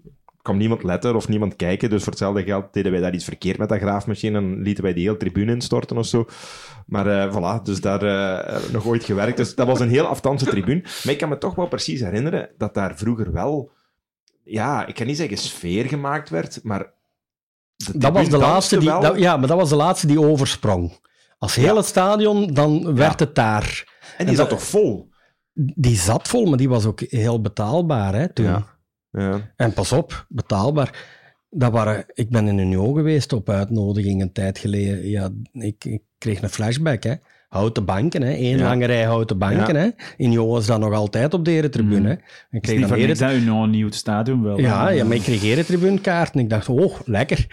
kwam niemand letten of niemand kijken. Dus voor hetzelfde geld deden wij daar iets verkeerd met dat graafmachine. En lieten wij die hele tribune instorten of zo. Maar eh, voilà, dus daar eh, hebben we nog ooit gewerkt. Dus dat was een heel afstandse tribune. Maar ik kan me toch wel precies herinneren dat daar vroeger wel, ja, ik kan niet zeggen sfeer gemaakt werd, maar. de Dat was de laatste die, dat- ja, maar dat was de laatste die oversprong. Als heel Ja. het stadion, dan werd het daar. en die en zat dat- toch vol? Die zat vol, maar die was ook heel betaalbaar hè, toen. Ja. Ja. En pas op, betaalbaar. Dat waren, ik ben in Union geweest op uitnodiging een tijd geleden. Ja, ik, ik kreeg een flashback. Hè. Houten banken, hè. één Ja. lange rij houten banken. Hè. In Union is dat nog altijd op de eretribune. Mm. hè. Ik kreeg dan voor niks ere- dat u nou een nieuw stadion wel. ja, hè. ja, maar ik kreeg eretribunekaart en ik dacht, oh, lekker.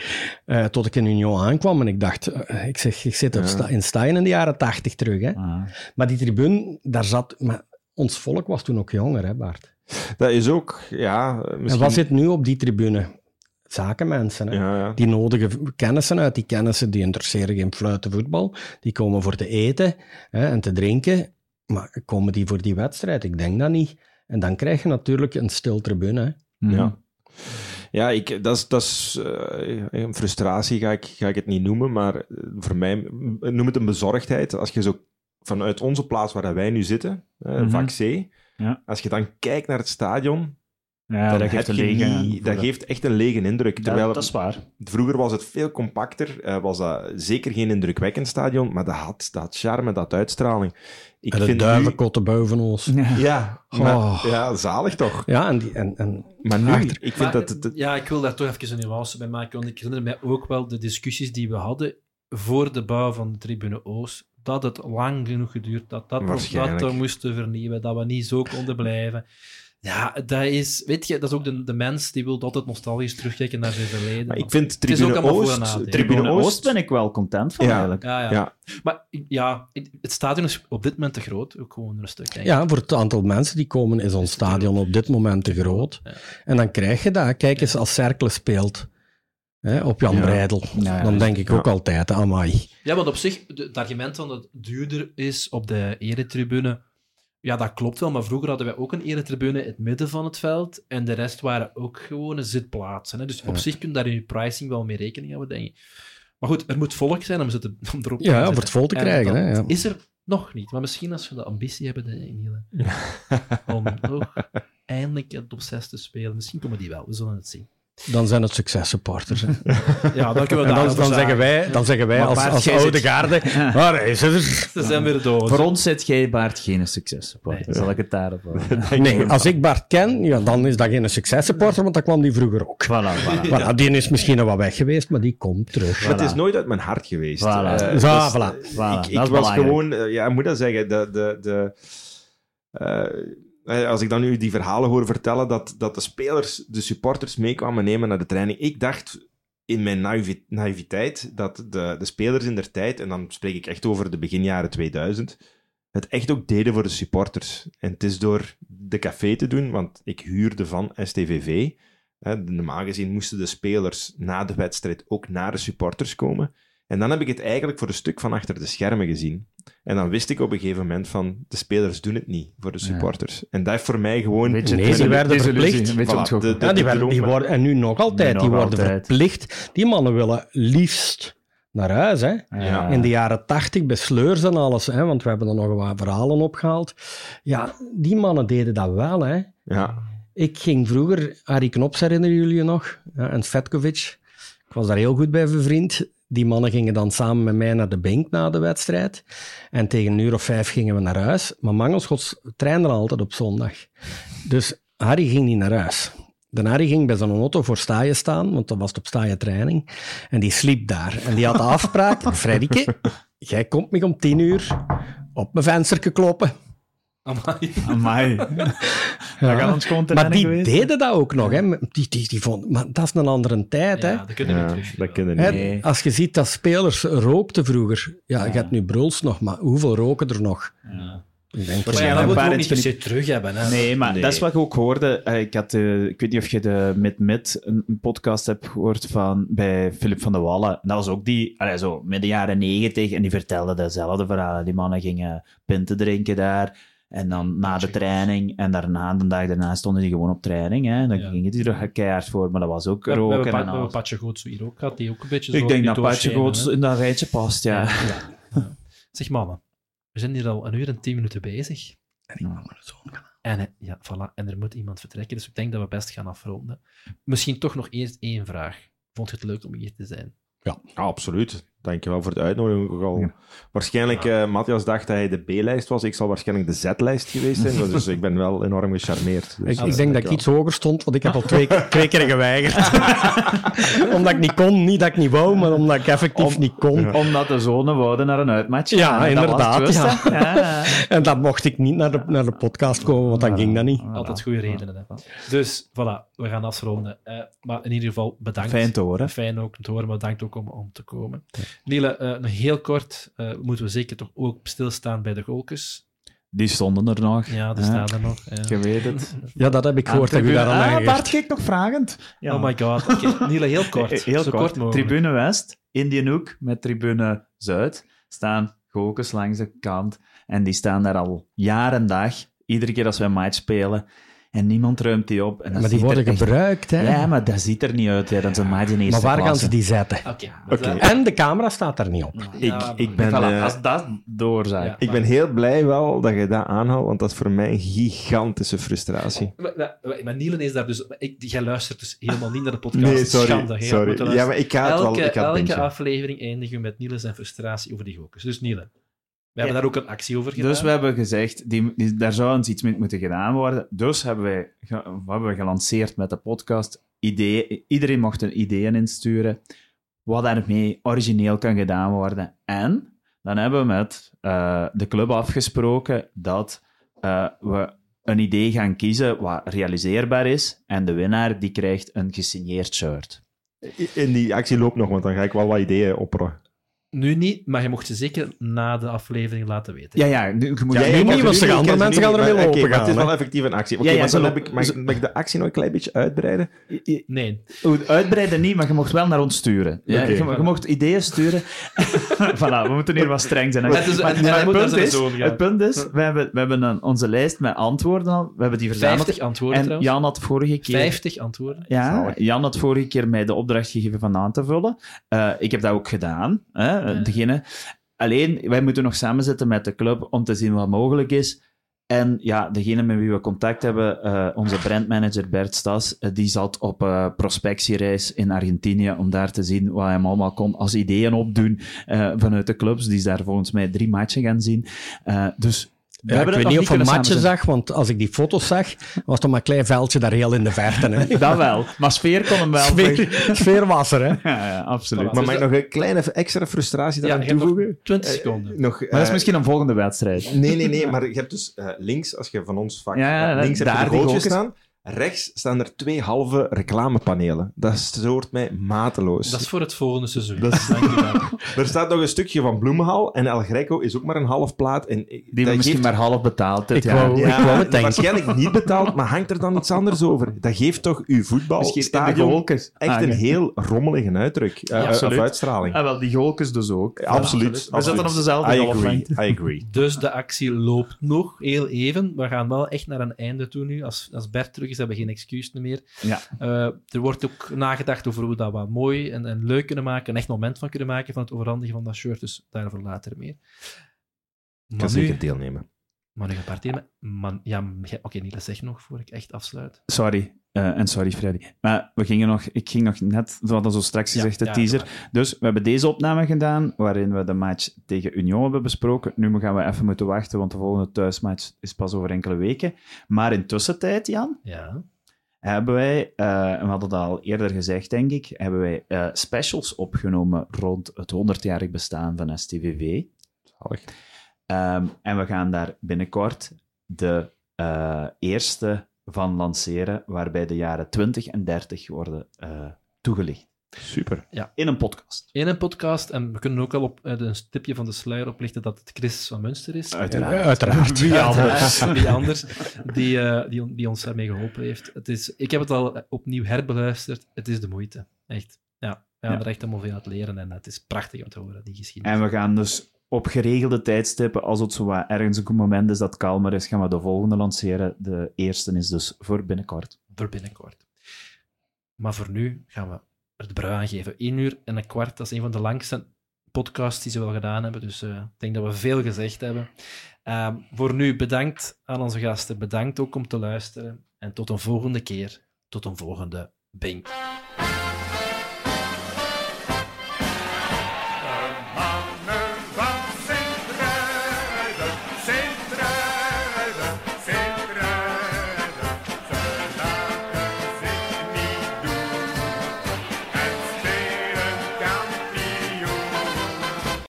Eh, tot ik in Union aankwam en ik dacht, eh, ik zeg, ik zit op Ja. sta- in Stein in de jaren tachtig terug. Hè. Ah. Maar die tribune, daar zat... Maar ons volk was toen ook jonger, hè, Bart. Dat is ook, ja, misschien... En wat zit nu op die tribune? Zakenmensen, hè. Ja, ja. Die nodigen kennissen uit. Die kennissen die interesseren geen fluiten voetbal. Die komen voor te eten hè, en te drinken. Maar komen die voor die wedstrijd? Ik denk dat niet. En dan krijg je natuurlijk een stil tribune. Hè. Mhm. Ja. Ja, ik, dat is, dat is eh, een frustratie, ga ik, ga ik het niet noemen, maar eh, voor mij, noem het een bezorgdheid. Als je zo vanuit onze plaats waar wij nu zitten, Mhm. vak C, Ja. als je dan kijkt naar het stadion, Ja, dan dat geeft heb een je lege... niet- dat geeft echt een lege indruk. dat, Terwijl dat is waar. vroeger was het veel compacter, eh, was dat zeker geen indrukwekkend stadion, maar dat had, dat had charme, dat had uitstraling. Ik en de vind duivenkotten boven ons. Ja. Nu, ja, maar, Oh. ja, zalig toch? Ja, en, die, en, en Maar nu, Achter- ik vind Maar, dat het... het- Ja, ik wil daar toch even een nuance bij maken, want ik herinner mij ook wel de discussies die we hadden voor de bouw van de Tribune Oost, dat het lang genoeg geduurd dat dat, dat we moesten vernieuwen, dat we niet zo konden blijven. Ja, dat is, weet je, dat is ook de, de mens die wil altijd nostalgisch terugkijken naar zijn verleden. maar ik vind Tribune Oost... Tribune Tribune Oost ben ik wel content van Ja. eigenlijk. ja, ja. Ja. Maar ja, het stadion is op dit moment te groot, ook gewoon een stuk. denk ik. ja, voor het aantal mensen die komen is ons stadion op dit moment te groot. Ja. En dan krijg je dat. Kijk eens, als Cercle speelt hè, op Jan Ja. Breidel. Ja, ja. Dan denk ik Ja. ook altijd, amai. Ja, want op zich, de- het argument van dat het duurder is op de eretribune, ja, dat klopt wel. Maar vroeger hadden wij ook een eretribune in het midden van het veld en de rest waren ook gewone zitplaatsen. Hè. Dus op zich kun je daar in je pricing wel mee rekening houden, denk ik. Maar goed, er moet volk zijn om, ze te, om erop te Ja, zitten. het vol te En krijgen. Hè, ja. is er nog niet. Maar misschien als we de ambitie hebben, de Emiele, om ook eindelijk het op 6 te spelen. Misschien komen die wel, we zullen het zien. Dan zijn het successupporters. Ja, dan kunnen we dan, dan, zeggen wij, dan zeggen wij als, Bart, oude zit- garde, waar is het? Ze zijn weer dood. Voor ons zit jij, Baart, geen succes. Dan zal ik het daarop houden. Nee, als ik Bart ken, ja, dan is dat geen successupporter, want dat kwam die vroeger ook. Voilà, voilà. Voilà, die is misschien nog wat weg geweest, maar die komt terug. Het is nooit uit mijn hart geweest. Voilà. Eh, dus, voilà. eh, Voilà, ik was belangrijk. gewoon, eh, ja, ik moet dat zeggen, de, de, de, eh, als ik dan nu die verhalen hoor vertellen, dat, dat de spelers de supporters meekwamen nemen naar de training. Ik dacht in mijn naïviteit dat de, de spelers in der tijd, en dan spreek ik echt over de beginjaren 2000, het echt ook deden voor de supporters. En het is door de café te doen, want ik huurde van STVV. Hè, normaal gezien moesten de spelers na de wedstrijd ook naar de supporters komen. En dan heb ik het eigenlijk voor een stuk van achter de schermen gezien. En dan wist ik op een gegeven moment van, de spelers doen het niet voor de supporters. En dat heeft voor mij gewoon... Weet je, Nee, die een werden verplicht. een beetje Voilà, ontgoocheld. de- Ja, die werden, die droom- worden, en nu nog altijd, Nu die nog worden altijd. verplicht. Die mannen willen liefst naar huis. Hè. Ja. In de jaren tachtig, bij sleurs en alles, hè, want we hebben er nog wat verhalen opgehaald. Ja, die mannen deden dat wel. Hè. Ja, Ik ging vroeger, Arie Knops herinneren jullie je nog? Ja, en Svetkovic. Ik was daar heel goed bij bevriend. Die mannen gingen dan samen met mij naar de Bink na de wedstrijd. En tegen een uur of vijf gingen we naar huis. Maar Mangelschots trainde altijd op zondag. Dus Harry ging niet naar huis. De Harry ging bij zijn auto voor staaien staan, want dat was op staaien training. En die sliep daar. En die had de afspraak, Freddike, jij komt me om tien uur op mijn vensterke kloppen. Amai. Amai. Dat gaat ons gewoon te Maar die geweest. deden dat ook nog. Hè. Die, die, die vond, maar dat is een andere tijd. Hè. Ja, dat kunnen we Ja, niet terug. dat kunnen Hè, niet. Nee. Als je ziet dat spelers rookten vroeger. Ja, je Ja. hebt nu bruls nog, maar hoeveel roken er nog? Ja. Ik denk, Maar ja, een dat moet je paar ook niet per se terug hebben. Hè. Nee, maar Nee. dat is wat ik ook hoorde. Eh, Ik, had, eh, ik weet niet of je de Mid-Mid, een, een podcast hebt gehoord van, bij Philip van der Wallen. Dat was ook die, allee, zo, midden jaren negentig, en die vertelde dezelfde verhalen. Die mannen gingen pinten drinken daar, en dan na de training, en daarna, de dag daarna, stonden die gewoon op training. Hè. Dan Ja. gingen die er keihard voor, maar dat was ook We, we roken hebben, Pa- en we hebben alles. Patje Goots hier ook gehad, die ook een beetje zo Ik denk dat Patje Goots in dat rijtje past, ja. Ja. Ja. Zeg mannen, we zijn hier al een uur en tien minuten bezig. En ik mag maar zo gaan. En, ja, voilà, en er moet iemand vertrekken, dus ik denk dat we best gaan afronden. Misschien toch nog eerst één vraag. Vond je het leuk om hier te zijn? Ja, absoluut. Dankjewel voor de uitnodiging. Ook al Ja. Waarschijnlijk, eh Matthias dacht dat hij de B-lijst was. Ik zal waarschijnlijk de Z-lijst geweest zijn. Dus ik ben wel enorm gecharmeerd. Dus, Ik, ik denk dat ik iets hoger stond, want ik heb al twee, twee keer geweigerd. omdat ik niet kon, niet dat ik niet wou, maar omdat ik effectief niet kon. Omdat de zonen wouden naar een uitmatch. Ja. Dat het inderdaad, hè. ja. ja. En dan mocht ik niet naar de, naar de podcast komen, want dan ging dat niet. Altijd goede redenen. Hè. Dus voilà, we gaan afronden. Eh, maar in ieder geval bedankt. Fijn te horen. Fijn ook om te horen, maar bedankt ook om, om te komen. Niele, eh, nog heel kort, eh, moeten we zeker toch ook stilstaan bij de golkes. Die stonden er nog. Ja, die Ja. staan er nog. ja. Je weet het. Ja, dat heb ik gehoord, dat u daar aan ah. Bart keek nog vragend. Ja. Oh my god. Oké, Niele, heel kort. Heel Zo kort. Tribune West, Indian Hoek met Tribune Zuid staan gokers langs de kant. En die staan daar al jaar en dag. Iedere keer als we een match spelen. En niemand ruimt die op. En dat Maar die worden echt- gebruikt, hè. Ja, maar dat ziet er niet uit. Ja. Dat is een match in eerste maar waar gaan ze die zetten? Oké. Oké. En de camera staat er niet op. Ja, Ik, ik, ben, Voilà, eh, als dat de oorzaak. Ja. ik ben heel blij wel dat je dat aanhaalt, want dat is voor mij een gigantische frustratie. Maar, maar, maar Nielen is daar dus... Ik, jij luistert dus helemaal niet naar de podcast. Nee, sorry. Sorry. Ja, maar ik ga het wel... elke Ik ga het elke aflevering eindigen we met Nielen zijn frustratie over die gokers. Dus Nielen, hebben daar ook een actie over gedaan. Dus we hebben gezegd, die, die- daar zou eens iets mee moeten gedaan worden. Dus hebben wij wat hebben we gelanceerd met de podcast. Idee, iedereen mocht een ideeën insturen wat daarmee origineel kan gedaan worden. En dan hebben we met eh, de club afgesproken dat eh, we een idee gaan kiezen wat realiseerbaar is. En de winnaar die krijgt een gesigneerd shirt. In die actie loopt nog, want dan ga ik wel wat ideeën opperen. Nu niet, maar je mocht ze zeker na de aflevering laten weten. Ja, ja. Nu, je moet Ja, nu ik niet, want andere mensen niet, gaan ermee maar- oké, lopen Het is gaan, wel effectief een actie. Oké, Ja, ja, maar dan heb ik, mag, ik- mag ik de actie nog een klein beetje uitbreiden? Nee. Uitbreiden niet, maar je mocht wel naar ons sturen. Ja, je, je mocht ideeën sturen. voilà, we moeten hier wat streng zijn. hè. Het is- Maar- maar punt is, zoon gaan. het punt is, we hebben, we hebben een, onze lijst met antwoorden al. We hebben die verzameld. 50 antwoorden En trouwens. Jan had vorige keer... 50 antwoorden. Ja. Jan had vorige keer mij de opdracht gegeven van aan te vullen. Eh, ik heb dat ook gedaan. Hè, Ja. degene. Alleen, wij moeten nog samenzetten met de club om te zien wat mogelijk is. En ja, degene met wie we contact hebben, eh, onze brandmanager Bert Stas, eh, die zat op eh, prospectiereis in Argentinië om daar te zien wat hij allemaal kon als ideeën opdoen eh, vanuit de clubs. Die is daar volgens mij drie matchen gaan zien. Eh, dus we Ja, ik weet niet of een matje zag, want als ik die foto's zag, was toch maar een klein veldje daar heel in de verte. Hè. Dat wel, maar sfeer kon hem wel. Sfeer, sfeer was er, hè. Ja, ja, absoluut. Maar Dus mag ik nog een kleine extra frustratie daaraan hebt toevoegen? 20 seconden. Nog, Maar dat is eh, misschien een volgende wedstrijd. Nee, nee, nee, maar je hebt dus eh, links, als je van ons vak Ja, ja, eh, links heb je daar de staan. Rechts staan er twee halve reclamepanelen. Dat stoort mij mateloos. Dat is voor het volgende seizoen. Dat is- Dank je wel. Er staat nog een stukje van Bloemenhal en El Greco is ook maar een half plaat. En Die we dat misschien geeft- maar half betaald dit Ik jaar. wou- Ja, ik wou het waarschijnlijk niet betaald, maar hangt er dan iets anders over? Dat geeft toch uw Misschien in de echt Ah, een ja. heel rommelige uitdruk. eh, Ja, of absoluut. uitstraling. Ah, wel, die goalkes dus ook. absoluut. We zitten op dezelfde I agree. I agree. Dus de actie loopt nog heel even. We gaan wel echt naar een einde toe nu. Als, als Bert terug is, hebben we geen excuus meer. Ja. Eh, er wordt ook nagedacht over hoe we dat wat mooi en, en leuk kunnen maken. Een echt moment van kunnen maken van het overhandigen van dat shirt. Dus daarover later meer. Ik kan zeker nu, deelnemen. maar nu een paar thema's. Man, ja, oké, Niels, zeg nog voor ik echt afsluit. Sorry. Eh, en sorry, Freddy. Maar we gingen nog, ik ging nog net, we hadden zo straks gezegd, de Ja, teaser. Dus we hebben deze opname gedaan, waarin we de match tegen Union hebben besproken. Nu gaan we even moeten wachten, want de volgende thuismatch is pas over enkele weken. Maar in tussentijd, Jan, Ja. hebben wij, eh, en we hadden dat al eerder gezegd, denk ik, hebben wij eh, specials opgenomen rond het 100-jarig bestaan van STVV. Zalig. Ehm, en we gaan daar binnenkort de uh, eerste van lanceren, waarbij de jaren 20 en 30 worden uh, toegelicht. Super. Ja. In een podcast. In een podcast. En we kunnen ook al op een stipje van de sluier oplichten dat het Chris van Münster is. Uiteraard. Ja, uiteraard. Wie anders? Wie anders die, uh, die, die, ons daarmee geholpen heeft. Het is, ik heb het al opnieuw herbeluisterd. Het is de moeite. Echt. Ja, we gaan ja. er echt allemaal veel uit leren. En het is prachtig om te horen, die geschiedenis. En we gaan dus op geregelde tijdstippen, als het zo wat ergens een moment is dat kalmer is, gaan we de volgende lanceren. De eerste is dus voor binnenkort. Voor binnenkort. Maar voor nu gaan we er de brui aan geven. 1 uur en een kwart, dat is een van de langste podcasts die ze wel gedaan hebben. Dus uh, ik denk dat we veel gezegd hebben. Uh, voor nu bedankt aan onze gasten. Bedankt ook om te luisteren. En tot een volgende keer. Tot een volgende Bing.